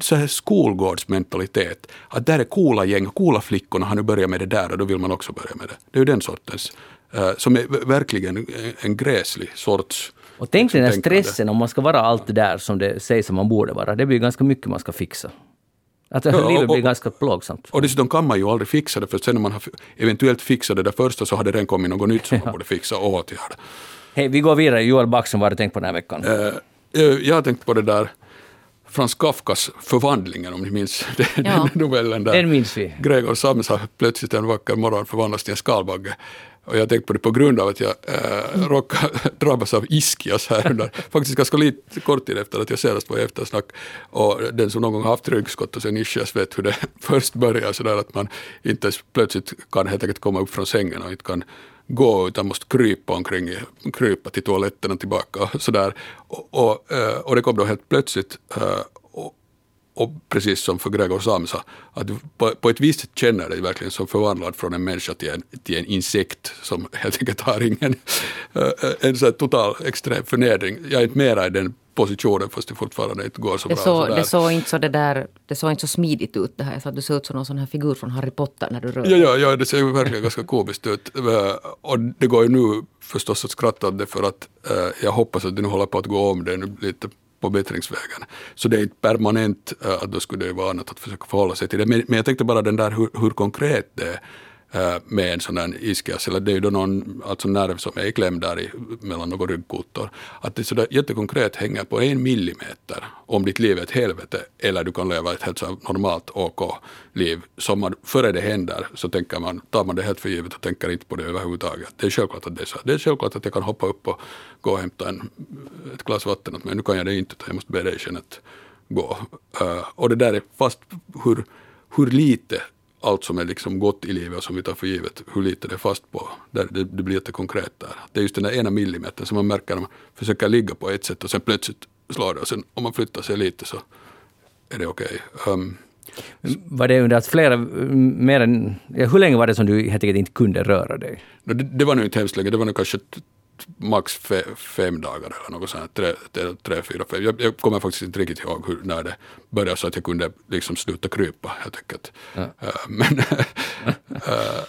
så här skolgårdsmentalitet. Att där är coola gäng, coola flickorna har nu börjat med det där och då vill man också börja med det. Det är ju den sortens, uh, som är verkligen en, en gräslig sorts och tänk den här stressen om man ska vara allt det där som det sägs att man borde vara. Det blir ganska mycket man ska fixa. Att ja, livet blir ganska plågsamt. Och dessutom kan man ju aldrig fixa det, för sen när man har eventuellt fixat det där första så har det redan kommit något nytt som man borde fixa och åtgärda. Hej, vi går vidare. Joel Backson, vad har du tänkt på den här veckan? Uh, jag har tänkt på det där Frans Kafkas Förvandlingen, om ni minns den, ja, novellen. Där den minns vi. Gregor Samsa plötsligt en vacker morgon förvandlas till en skalbagge. Och jag tänkte på det på grund av att jag eh, äh, råkade drabbas av ischias här under, faktiskt ganska lite, kort tid efter att jag senast var i eftersnack. Och den som någon gång haft ryggskott och sen ischias vet hur det först börjar sådär att man inte plötsligt kan helt enkelt komma upp från sängen och inte kan gå utan måste krypa omkring, krypa till toaletten och tillbaka och sådär. Och, och, eh, och det kom då helt plötsligt eh, och precis som för Gregor Samsa, att du på, på ett visst sätt känner dig verkligen som förvandlad från en människa till en, till en insekt som helt enkelt har ingen, äh, en så total extrem förnedring. Jag är inte mera i den positionen fast det fortfarande inte går så det bra. Så, det, såg inte så det, där, det såg inte så smidigt ut det här. Så att du såg ut som någon sån här figur från Harry Potter när du rör ja, ja, ja, det ser ju verkligen ganska komiskt ut. Och det går ju nu förstås att skratta åt det för att jag hoppas att det nu håller på att gå om det nu lite på bättringsvägen. Så det är inte permanent äh, att då skulle det vara annat att försöka förhålla sig till det. Men, men jag tänkte bara den där hur, hur konkret det är Eh, med en sån här ischias, eller det är ju då någon alltså nerv som är klämd där i, mellan några ryggkotor. Att det sådär jättekonkret hänger på en millimeter om ditt liv är ett helvete eller du kan leva ett helt så normalt OK-liv. Som man, före det händer så tänker man, tar man det helt för givet och tänker inte på det överhuvudtaget. Det är självklart att det är så. Det är självklart att jag kan hoppa upp och gå och hämta en, ett glas vatten åt mig. Nu kan jag det inte, utan jag måste be dig att gå. Uh, och det där är fast hur, hur lite allt som är liksom gott i livet och som vi tar för givet, hur lite det är fast på. Där det, det blir jättekonkret där. Det är just den där ena millimetern som man märker när man försöker ligga på ett sätt och sen plötsligt slår det och sen om man flyttar sig lite så är det okej. Okay. Um, var det under att flera, mer än, ja, hur länge var det som du helt enkelt inte kunde röra dig? Det, det var nog inte hemskt länge, det var nog kanske max fe, fem dagar eller något sånt, tre, tre, fyra, fem. Jag, jag, kommer faktiskt inte riktigt ihåg hur, när det började så att jag kunde liksom sluta krypa helt enkelt. Ja. Uh, men uh,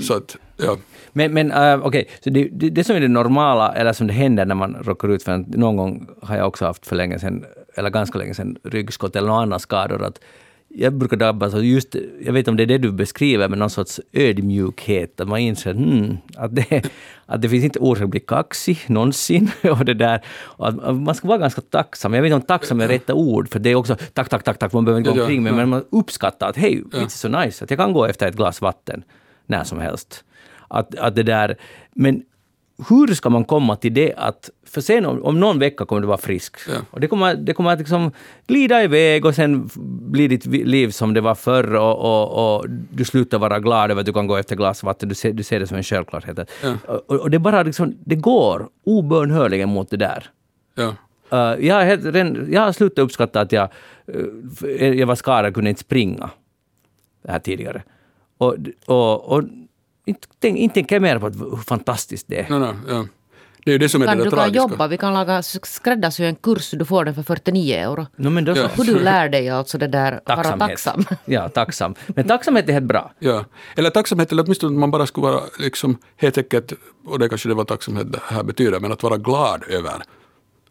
så att, ja. Men, men uh, okej, okay. så det, det, det, som är det normala, eller som det händer när man råkar ut för en, någon gång har jag också haft för länge sedan, eller ganska länge sedan, ryggskott eller några andra skador, att jag brukar drabbas av just, jag vet inte om det är det du beskriver, men någon sorts ödmjukhet. Att man inser hmm, att, det, att det finns inte orsak att bli kaxig någonsin. Och det där. Och att man ska vara ganska tacksam. Jag vet inte om tacksam är rätta ord, för det är också tack, tack, tack, tack, man behöver inte gå Ja, omkring ja. men man uppskattar att hej, it's so nice, att jag kan gå efter ett glas vatten när som helst. Att, att det där, men hur ska man komma till det att, för sen om, om någon vecka kommer du vara frisk. Ja. Och det kommer, det kommer att liksom glida iväg och sen blir ditt liv som det var förr och, och, och du slutar vara glad över att du kan gå efter glas vatten. Du ser, du ser det som en självklarhet. Ja. Och, och det bara liksom, det går obönhörligen mot det där. Ja. Uh, jag, har jag har slutat uppskatta att jag, uh, jag var skadad och kunde inte springa det här tidigare. Och, och, och inte, tänk, inte tänker jag mer på hur fantastiskt det är. No, no, ja. Det är ju det som är Kan det du där kan tragiska. jobba, vi kan laga skräddarsy en kurs, du får den för 49 euro. No, men då så. Ja. Hur du lär dig alltså det där, vara Tacksamhet. tacksam. Ja, tacksam. Men tacksamhet är helt bra. Ja. Eller tacksamhet, eller åtminstone att man bara skulle vara liksom helt enkelt, och det kanske det var tacksamhet det här betyder, men att vara glad över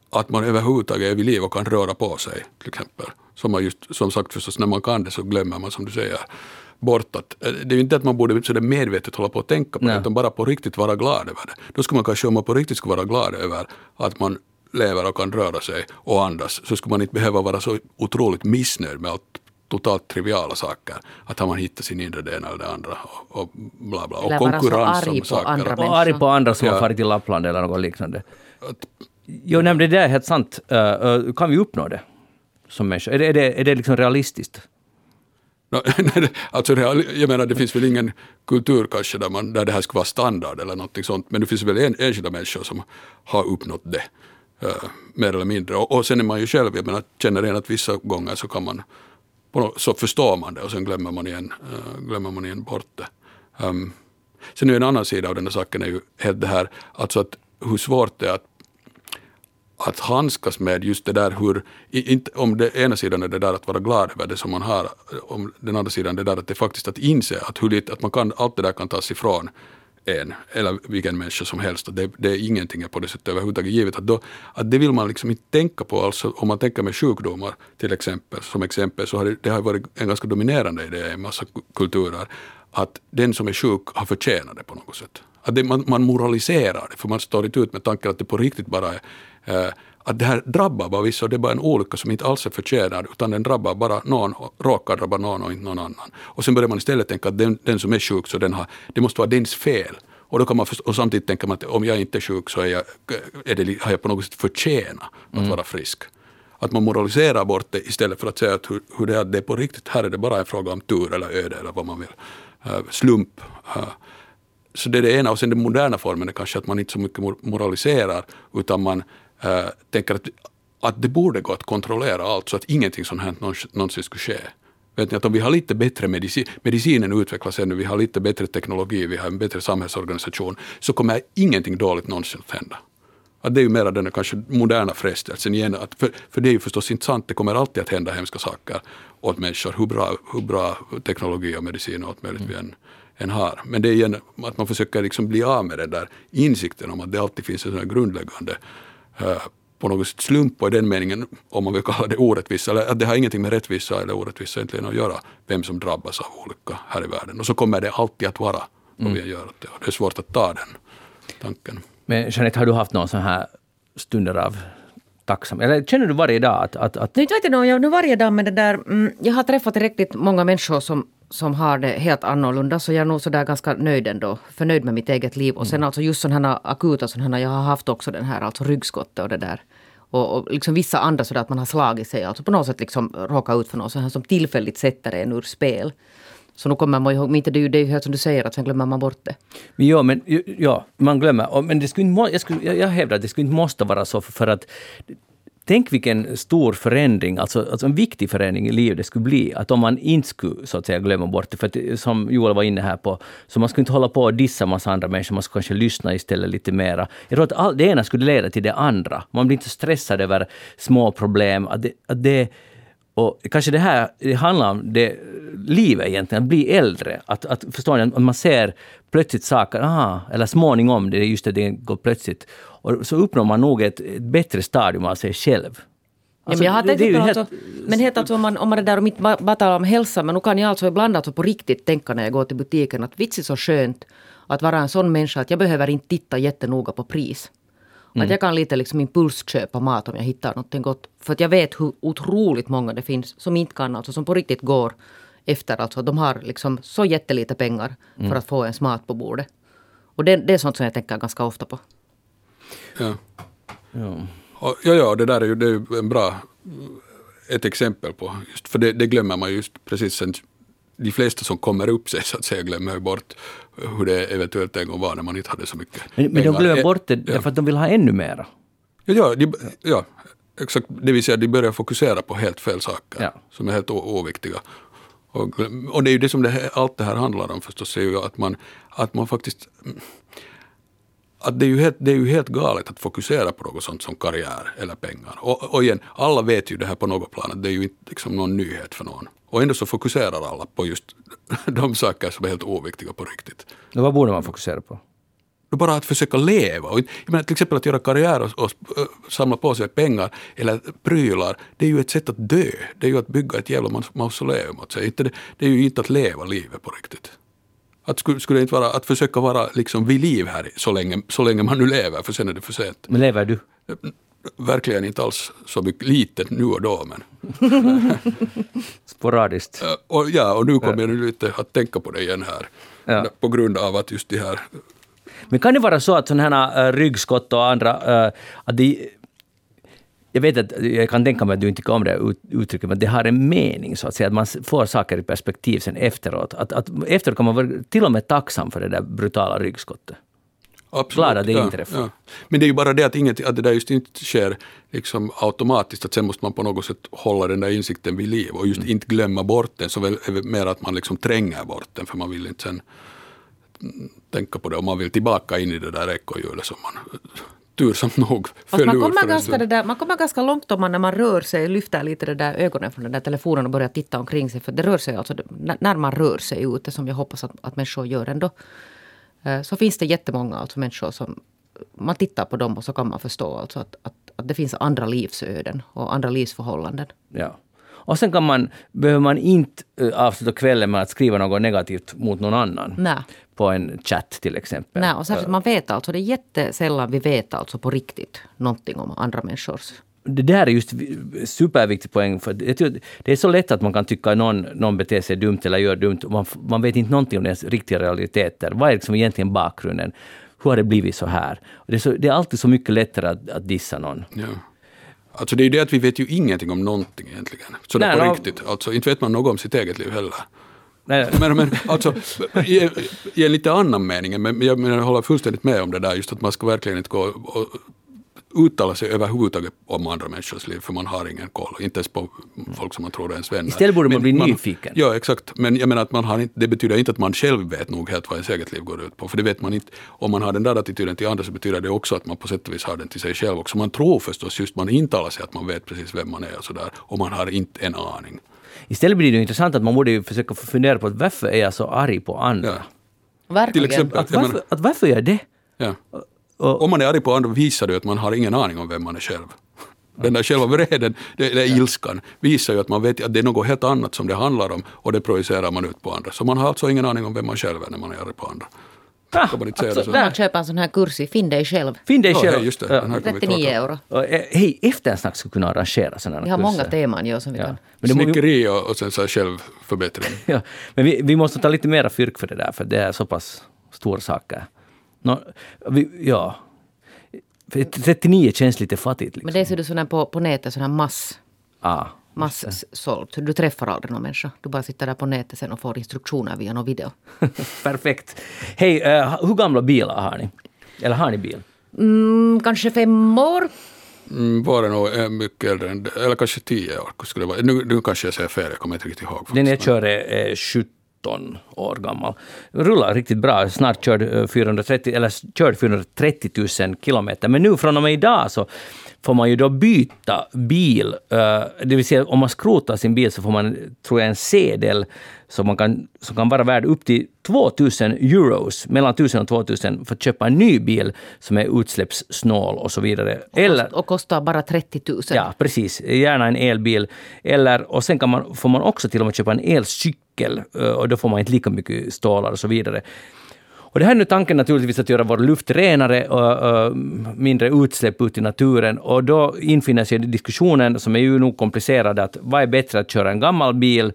att man överhuvudtaget är vid liv och kan röra på sig, till exempel. Som, man just, som sagt förstås, när man kan det så glömmer man, som du säger, bort att eh, det är ju inte att man borde så där medvetet hålla på att tänka på Nej. det, utan bara på riktigt vara glad över det. Då skulle man kanske, om man på riktigt skulle vara glad över att man lever och kan röra sig och andas, så skulle man inte behöva vara så otroligt missnöjd med allt totalt triviala saker. Att har man hittat sin inre det ena eller det andra och, och bla bla. Och Eller konkurrens om saker. Och arg på andra som Ja. har farit till Lappland eller något liknande. Att- Jo, nej, det där är helt sant. Uh, uh, kan vi uppnå det som människor? Är det, är det, är det liksom realistiskt? Det- alltså jag menar det finns väl ingen kultur kanske där, man, där det här skulle vara standard eller någonting sånt. Men det finns väl en, enskilda människor som har uppnått det. uh, mer eller mindre. Och, och sen är man ju själv, jag menar, känner igen att vissa gånger så kan man så förstår man det och sen glömmer man igen, uh, glömmer man igen bort det. Um, sen är en annan sida av den här saken är ju helt det här, alltså att hur svårt det är att att handskas med just det där hur, inte, om det ena sidan är det där att vara glad över det som man har, om den andra sidan det där att det faktiskt att inse att, hur lite, att man kan, allt det där kan tas ifrån en, eller vilken människa som helst. Att det, det är ingenting är på det sättet överhuvudtaget givet. Att, då, att det vill man liksom inte tänka på. Alltså, om man tänker med sjukdomar till exempel, som exempel, så har det, det har varit en ganska dominerande idé i en massa kulturer, att den som är sjuk har förtjänat det på något sätt. Att det, man, man moraliserar det, för man står inte ut med tanken att det på riktigt bara är eh, att det här drabbar bara vissa och det är bara en olycka som inte alls är förtjänad utan den drabbar bara någon, råkar drabba någon och inte någon annan. Och sen börjar man istället tänka att den, den som är sjuk så den har, det måste vara dens fel. Och, då kan man och samtidigt tänker man att om jag inte är sjuk så är jag, är det, har jag på något sätt förtjänat att vara frisk. Att man moraliserar bort det istället för att säga att hur, hur det är, det är på riktigt, här är det bara en fråga om tur eller öde eller vad man vill. Eh, slump. Eh, så det är det ena. Och sen den moderna formen är kanske att man inte så mycket mor- moraliserar utan man eh, tänker att, att det borde gå att kontrollera allt så att ingenting sånt här någonsin, skulle ske. Vet ni, att om vi har lite bättre medicin, medicinen utvecklas ännu, vi har lite bättre teknologi, vi har en bättre samhällsorganisation, så kommer ingenting dåligt någonsin att hända. Att det är ju mera den kanske moderna frestelsen igen. Att för, för det är ju förstås inte sant, det kommer alltid att hända hemska saker åt människor, hur bra, hur bra teknologi och medicin och allt möjligt vi än, än har. Men det är igen att man försöker liksom bli av med den där insikten om att det alltid finns en sån grundläggande eh, på något sätt slump och i den meningen, om man vill kalla det orättvisa, eller att det har ingenting med rättvisa eller orättvisa egentligen att göra, vem som drabbas av olycka här i världen. Och så kommer det alltid att vara vad vi än gör åt det. Och det är svårt att ta den tanken. Men Jeanette, har du haft någon sån här stunder av tacksamhet? Eller känner du varje dag att... att, att Nu vet jag nog, jag nu varje dag med det där, mm, jag har träffat tillräckligt många människor som, som har det helt annorlunda så jag är nog sådär ganska nöjd ändå, förnöjd med mitt eget liv. Och sen alltså just sådana akuta sådana, jag har haft också den här alltså ryggskottet och det där. Och, och liksom vissa andra sådär att man har slagit sig, alltså på något sätt liksom råkat ut för något sånt här som tillfälligt sätter en ur spel. Så nu kommer man ihåg, men inte det är ju det är ju helt som du säger, att sen glömmer man bort det. Men ja, men, ja, man glömmer. Men det skulle inte, jag, skulle, jag, hävdar att det skulle inte måste vara så, för att Tänk vilken stor förändring, alltså, alltså en viktig förändring i livet det skulle bli, att om man inte skulle så att säga glömma bort det. För att, som Joel var inne här på, så man skulle inte hålla på och dissa massa andra människor, man skulle kanske lyssna istället lite mera. Jag tror att all, det ena skulle leda till det andra. Man blir inte stressad över små problem. Att det, att det, och kanske det här det handlar om det livet egentligen, att bli äldre. Att, att förstår ni, att man ser plötsligt saker, aha, eller småningom, det är just det, det går plötsligt. Och så uppnår man nog ett, ett bättre stadium av sig själv. Ja, men jag har det- tänkt det helt- alltså, men helt alltså om man, om man är där och ba- bara talar om hälsa, men nu kan jag alltså ibland alltså på riktigt tänka när jag går till butiken att vits är så skönt att vara en sån människa att jag behöver inte titta jättenoga på pris. Att jag kan lite liksom impulsköpa mat om jag hittar något gott. För att jag vet hur otroligt många det finns som inte kan, alltså som på riktigt går efter. Alltså de har liksom så jättelite pengar för att få ens mat på bordet. Och det, det är sånt som jag tänker ganska ofta på. Ja. Ja. Ja, ja, det där är ju, det är ju en bra, ett exempel på, just, för det, det glömmer man just precis sen, de flesta som kommer upp sig så att säga glömmer bort hur det eventuellt en gång var när man inte hade så mycket Men, men de glömmer Eh, bort det därför att de vill ha ännu mera. Ja, ja, de, ja, exakt. Det vill säga de börjar fokusera på helt fel saker Ja. som är helt oviktiga. Och, och det är ju det som det här, allt det här handlar om förstås, är ju att man, att man faktiskt att det, är ju helt, det är ju helt galet att fokusera på något sånt som karriär eller pengar. Och, och igen, alla vet ju det här på något plan, det är ju inte liksom någon nyhet för någon. Och ändå så fokuserar alla på just de saker som är helt oviktiga på riktigt. Och vad borde man fokusera på? Bara att försöka leva. Och, jag menar, till exempel att göra karriär och, och samla på sig pengar eller prylar, det är ju ett sätt att dö. Det är ju att bygga ett jävla maus- mausoleum åt sig. Det är ju inte att leva livet på riktigt. Att skulle, skulle det inte vara att försöka vara liksom vid liv här så länge, så länge man nu lever, för sen är det för sent. Men lever du? Verkligen inte alls så mycket, lite nu och då, men Sporadiskt? Och, ja, och nu kommer jag lite att tänka på det igen här. Ja. På grund av att just de här Men kan det vara så att sådana här äh, ryggskott och andra, äh, att de, jag vet att jag kan tänka mig att du inte tycker om det ut- uttrycket, men det har en mening så att säga, att man får saker i perspektiv sen efteråt. Att, att efteråt kan man vara till och med tacksam för det där brutala ryggskottet. Absolut, Glad att det ja, inträffar. Ja. Men det är ju bara det att, inget, att det där just inte sker liksom automatiskt, att sen måste man på något sätt hålla den där insikten vid liv och just Mm. inte glömma bort den, så väl mer att man liksom tränger bort den, för man vill inte sen tänka på det, och man vill tillbaka in i det där ekorrhjulet som man eh, tursamt nog föll man kommer, ganska det där, man kommer ganska långt om man när man rör sig, lyfter lite det där ögonen från den där telefonen och börjar titta omkring sig. För det rör sig alltså, när- när man rör sig ute, som jag hoppas att, att människor gör ändå, eh, så finns det jättemånga alltså människor som man tittar på dem och så kan man förstå alltså att, att, att det finns andra livsöden och andra livsförhållanden. Ja. Och sen kan man, behöver man inte äh, avsluta kvällen med att skriva något negativt mot någon annan. Nej. På en chatt till exempel. Nej, och särskilt man vet alltså, det är jättesällan vi vet alltså på riktigt någonting om andra människors det där är just vi- superviktig poäng. För det är så lätt att man kan tycka att någon, någon beter sig dumt eller gör dumt. Man, man vet inte någonting om deras riktiga realiteter. Vad är liksom egentligen bakgrunden? Hur har det blivit så här? Det, är så, det är alltid så mycket lättare att, att dissa någon. Ja. Alltså det är ju det att vi vet ju ingenting om någonting egentligen. Så det Nej, på no- riktigt. Alltså inte vet man något om sitt eget liv heller. Nej, Men, men alltså, i, i en lite annan mening, men jag, men jag håller fullständigt med om det där, just att man ska verkligen inte gå och uttala sig överhuvudtaget om andra människors liv, för man har ingen koll, inte ens på folk som man tror är ens vänner. Istället borde man bli nyfiken. Ja, exakt. Men jag menar att man har inte, det betyder inte att man själv vet nog helt vad ens eget liv går ut på, för det vet man inte. Om man har den där attityden till andra så betyder det också att man på sätt och vis har den till sig själv också. Man tror förstås just, man intalar sig att man vet precis vem man är och sådär, och man har inte en aning. Istället blir det ju intressant att man borde ju försöka fundera på att varför är jag så arg på andra? Ja. Verkligen. Till exempel, Att jag varför, menar, att varför gör jag det? ja. Och, Om man är arg på andra visar det att man har ingen aning om vem man är själv. Den där själva vreden, det ilskan, visar ju att man vet att det är något helt annat som det handlar om och det projicerar man ut på andra. Så man har alltså ingen aning om vem man själv är när man är arg på andra. Ah, Kan man inte säga alltså, det så? Man köper en sån här kurs i Finn dig själv. Finn dig själv. hej, just det. Ja. Den här kan vi 39 prata om. euro. Eh, Hej, eftersnack skulle kunna arrangera sådana Vi har många kurser. teman ja, som vi Ja. kan. Men, Snickeri och, och sen så här självförbättring. ja. Men vi, vi måste ta lite mera fyrk för det där, för det är så pass stora saker. Nå, vi, ja. För 39 känns lite fattigt. Liksom. Men det är så du sån här på, på nätet, sån här mass, ah. mass-sålt. Du träffar aldrig någon människa. Du bara sitter där på nätet sen och får instruktioner via någon video. Perfekt. Hej, eh, hur gamla bilar har ni? Eller har ni bil? Mm, kanske fem år. Mm, var det nog eh, mycket äldre än eller kanske tio år skulle det vara. Nu, nu kanske jag säger fel, jag kommer inte riktigt ihåg. Den jag faktiskt. kör är, är 17 år gammal. Rullar riktigt bra. Snart körd 430, eh, eller s- körd 430 000 kilometer. Men nu från och med idag så får man ju då byta bil. eh, Det vill säga om man skrotar sin bil så får man, tror jag, en sedel som, man kan, som kan vara värd upp till 2000 euros, mellan 1000 och 2000, för att köpa en ny bil som är utsläppssnål och så vidare. Eller, Och kostar bara 30 000. Ja, precis. Gärna en elbil. Eller, och sen kan man, får man också till och med köpa en elcykel eh, och då får man inte lika mycket stålar och så vidare. Och det här är nu tanken naturligtvis att göra vår luft renare och, mindre utsläpp ut i naturen. Och då infinner sig diskussionen, som är ju nog komplicerad, att vad är bättre att köra en gammal bil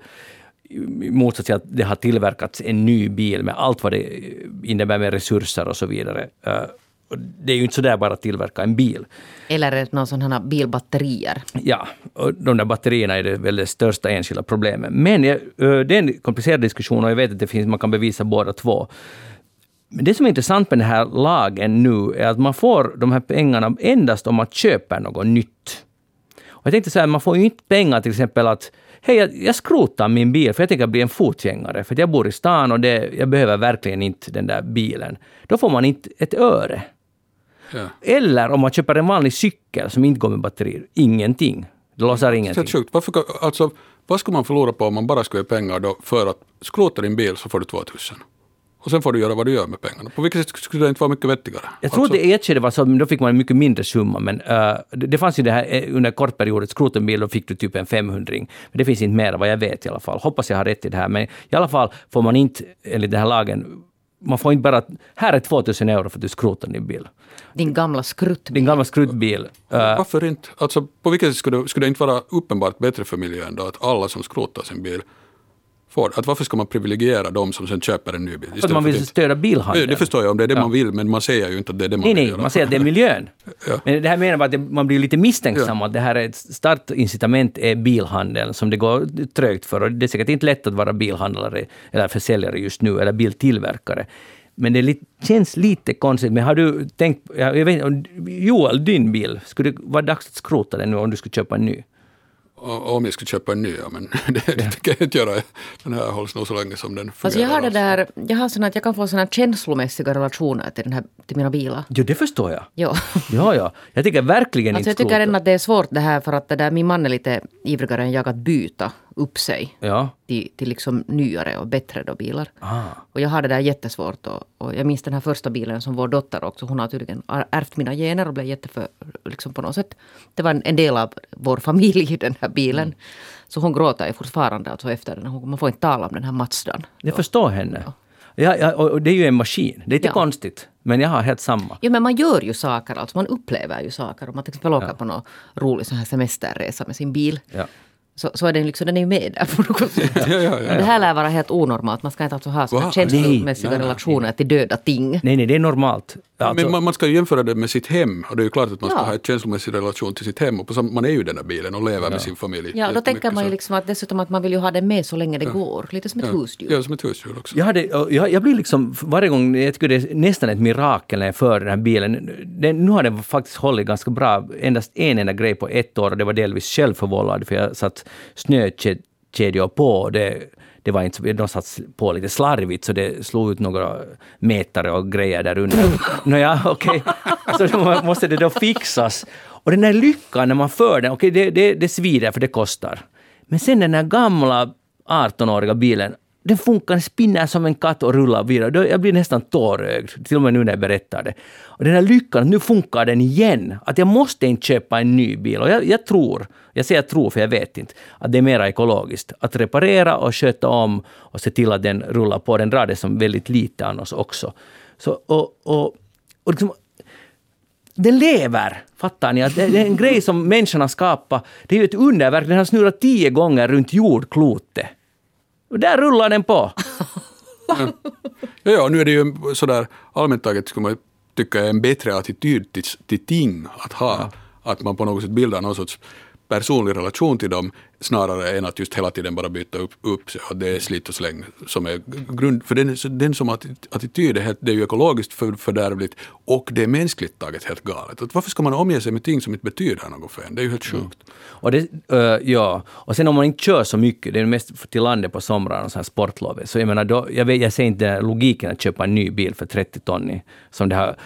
i motsats till att det har tillverkats en ny bil med allt vad det innebär med resurser och så vidare. Eh, Det är ju inte så där bara att tillverka en bil. Eller någon här bilbatterier? Ja, och de där batterierna är det väl det största enskilda problemet. Men ö, det är en komplicerad diskussion och jag vet att det finns, man kan bevisa båda två. Men det som är intressant med den här lagen nu är att man får de här pengarna endast om man köper något nytt. Och jag tänkte så här, man får ju inte pengar till exempel att Hej, jag, jag skrotar min bil för jag tänker bli en fotgängare. För jag bor i stan och det, jag behöver verkligen inte den där bilen. Då får man inte ett öre. Ja. Eller om man köper en vanlig cykel som inte går med batterier, ingenting. Det låser Det ingenting. är sjukt. Varför, alltså, vad skulle man förlora på om man bara skulle ge pengar då för att skrota din bil så får du 2000? Och sen får du göra vad du gör med pengarna. På vilket sätt skulle det inte vara mycket vettigare? Jag tror alltså, att det i ett skede var så, men då fick man en mycket mindre summa. Men eh, det, det fanns ju det här eh, under kort period, ett skrota en bil, då fick du typ en 500 Men det finns inte mer vad jag vet i alla fall. Hoppas jag har rätt i det här. Men i alla fall får man inte, enligt den här lagen, man får inte bara, här är 2000 euro för att du skrotar din bil. Din gamla skrutt. Din gamla skruttbil. eh, Varför inte? Alltså, på vilket sätt skulle det, skulle det inte vara uppenbart bättre för miljön då att alla som skrotar sin bil får Att varför ska man privilegiera de som sen köper en ny bil? för att man för vill att- stödja bilhandeln. det förstår jag om det är det Ja. man vill, men man säger ju inte att det är det man Nej, vill nej, göra. man säger att det är miljön. Ja. Men det här menar bara att man blir lite misstänksam att det här är ett starkt incitament är bilhandeln som det går trögt för. Och det är säkert inte lätt att vara bilhandlare eller försäljare just nu, eller biltillverkare. Men det känns lite konstigt. Men har du tänkt... Jag jag vet, Joel, din bil, skulle det vara dags att skrota den nu om du skulle köpa en ny? Om jag skulle köpa en ny, ja, men det, det kan jag inte göra. Den här hålls nog så länge som den fungerar. Alltså jag har det alltså. där, jag har såna att jag kan få såna känslomässiga relationer till, den här, till mina bilar. Jo, det förstår jag. Ja. Ja, ja. Jag tycker verkligen Alltså jag inte tycker skrota. ändå att det är svårt det här för att det där, min man är lite ivrigare än jag att byta upp sig Ja. till, till liksom nyare och bättre då bilar. Ah. Och jag har det där jättesvårt. Och, och jag minns den här första bilen som vår dotter också. Hon har tydligen ärvt mina gener och blev jätteför, liksom på något sätt. Det var en, en del av vår familj, den här bilen. Mm. Så hon gråter ju fortfarande alltså efter den. Hon, man får inte tala om den här Mazdan. Jag förstår henne. Ja, ja, och och det är ju en maskin. Det är lite Ja. konstigt. Men jag har helt samma. Ja men man gör ju saker, alltså man upplever ju saker. Om man till exempel åker på någon rolig sån här semesterresa med sin bil. Ja. Så, så är den, liksom, den är ju med där på något sätt. Ja, ja, ja. Det här lär vara helt onormalt. Man ska inte alltså ha såna Va? känslomässiga Nej, nej, nej. relationer till döda ting. Nej, nej, det är normalt. Alltså, Men man, man ska ju jämföra det med sitt hem och det är ju klart att man ska ha en känslomässig relation till sitt hem. Och på sam- man är ju i den här bilen och lever med sin familj. Ja, då tänker man ju liksom att dessutom att man vill ju ha den med så länge det går. Lite som ett husdjur. Ja, som ett husdjur också. Jag, hade, jag, jag blir liksom, varje gång, jag tycker det är nästan ett mirakel när jag för den här bilen. Den, nu har den faktiskt hållit ganska bra. Endast en enda grej på ett år och det var delvis självförvållad för jag satt snökedjor på det, det var inte, de satt på lite slarvigt så det slog ut några mätare och grejer där under. Nåja, okej. Så då måste det då fixas. Och den där lyckan när man för den, okej det, det, det svider för det kostar. Men sen den där gamla 18-åriga bilen, den funkar, den spinner som en katt och rullar vidare. Jag blir nästan tårögd, till och med nu när jag berättar det. Och den här lyckan, nu funkar den igen. Att jag måste inte köpa en ny bil. Och jag, jag tror, jag säger tror för jag vet inte, att det är mer ekologiskt. Att reparera och sköta om och se till att den rullar på. Den drar det som väldigt lite annars också. Så, och, och, och liksom, den lever. Fattar ni? Att det det är en grej som människan har skapat. Det är ju ett underverk. Den har snurrat tio gånger runt jordklotet. Och där rullar den på. Ja, ja, nu är det ju sådär allmänt taget skulle man tycka är en bättre attityd till, till ting att ha. Att man på något sätt bildar någon sorts personlig relation till dem snarare än att just hela tiden bara byta upp, upp sig. Det är slit och släng som är grund. För den, den som atti- attityd är, det är ju ekologiskt för, fördärvligt och det är mänskligt taget helt galet. Att varför ska man omge sig med ting som inte betyder något för en? Det är ju helt sjukt. Och det, eh, ja. och sen om man inte kör så mycket, det är mest till landet på somrarna och så här sportlov. Så jag menar, då, jag, vet, jag ser inte logiken att köpa en ny bil för 30 ton som det har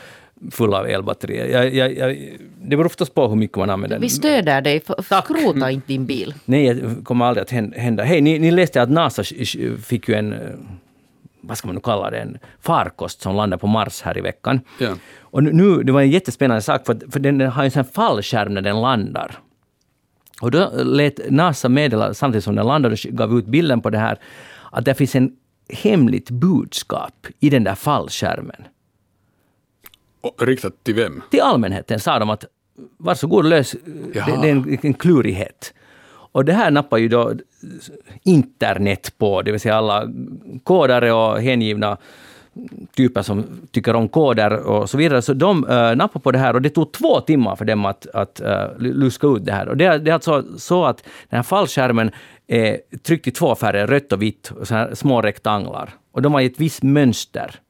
fulla av elbatterier. Jag, jag, jag, det beror förstås på hur mycket man använder. Vi stöder dig. Skrota inte din bil. Nej, det kommer aldrig att hän- hända. Hej, ni, ni läste att NASA fick ju en, eh, vad ska man nu kalla det, en farkost som landade på Mars här i veckan. Ja. Och nu- det var en jättespännande sak, för, för den har en sån fallskärm när den landar. Och då lät NASA meddela, samtidigt som den landade och gav ut bilden på det här, att det finns en hemligt budskap i den där fallskärmen. Riktat till vem? Till allmänheten sa de att varsågod lös, det, Jaha. det är en, en klurighet. Och det här nappar ju då internet på, det vill säga alla kodare och hängivna typer som tycker om koder och så vidare. Så de uh, nappar på det här och det tog två timmar för dem att, att uh, luska ut det här. Och det, det är alltså så att den här fallskärmen är tryckt i två färger, rött och vitt, och så här små rektanglar. Och de har ett visst mönster.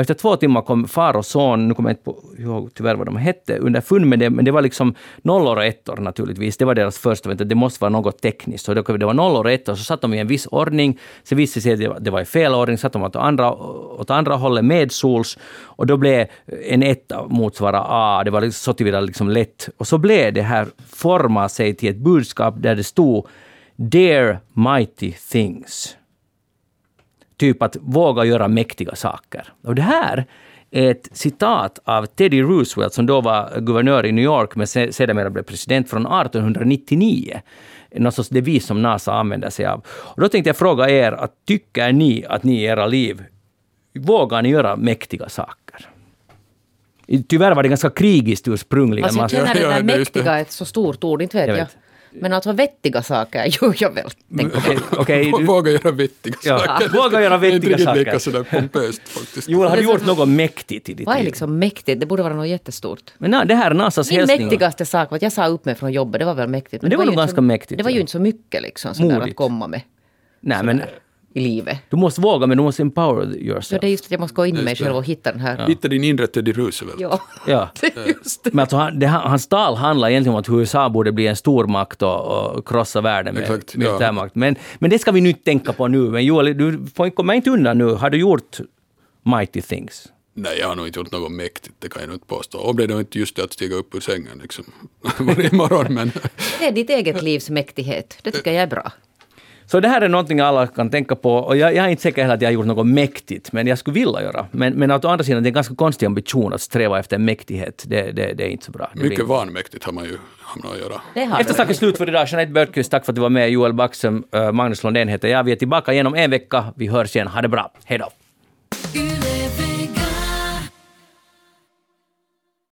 Och efter två timmar kom far och son, nu kommer jag inte på, ihåg tyvärr vad de hette, underfund med det, men det var liksom nollor och ettor naturligtvis. Det var deras första, vänta, det måste vara något tekniskt. Så det var nollor och ettor, så satt de i en viss ordning. Sen visste det sig att det var- det var i fel ordning, satt de åt andra, åt andra hållet med sols. Och då blev en etta motsvara A, det var liksom så tillvida liksom lätt. Och så blev det här forma sig till ett budskap där det stod Dare mighty things typ att våga göra mäktiga saker. Och det här är ett citat av Teddy Roosevelt som då var guvernör i New York men se- sedermera blev president från 1899. Någon sorts devis som NASA använder sig av. Och då tänkte jag fråga er, att tycker ni att ni i era liv vågar ni göra mäktiga saker? Tyvärr var det ganska krigiskt ursprungligen. Alltså, jag känner det där mäktiga är ett så stort ord, inte vet Jag jag. vet. Men alltså vettiga saker gör jag väl. okej, du- Våga göra vettiga Ja, saker. våga göra Det är inte vettiga saker. sådär pompöst faktiskt. Joel, har du gjort något mäktigt i ditt Vad är liv? liksom mäktigt? Det borde vara något jättestort. Men nej, det här är Nasas Min hälsning. mäktigaste sak var att jag sa upp mig från jobbet, det var väl mäktigt. Men det var nog ju inte ganska så, mäktigt, Det var ju inte så mycket liksom sådär Modigt. att komma med Nej, men i livet. du måste våga, men du måste empower yourself. det är just att jag måste gå in i mig det. själv och hitta den här... Hitta din inre Teddy Roosevelt. Ja, Ja. det är just det. Men alltså, han, det, hans tal handlar egentligen om att USA borde bli en stormakt och, och krossa världen med Exakt, ja. militärmakt. Men, men det ska vi nu inte tänka på nu. Men Joel, du får, kommer inte undan nu. Har du gjort mighty things? Nej, jag har nog inte gjort något mäktigt, det kan jag nog inte påstå. Om det är inte just det att stiga upp ur sängen liksom varje morgon, men Det är ditt eget livs mäktighet. Det tycker jag är bra. Så det här är någonting alla kan tänka på. Och jag, jag är inte säker heller att jag har gjort något mäktigt, men jag skulle vilja göra. Men, men å andra sidan, det är en ganska konstig ambition att sträva efter mäktighet. Det, det, det är inte så bra. Det blir- mycket vanmäktigt har man ju hamnat att göra. Det har slut för idag. Jeanette Björkqvist, tack för att du var med. Joel Backström, eh, Magnus Lundén heter jag. Vi är tillbaka igen om en vecka. Vi hörs igen. Ha det bra. Hej då.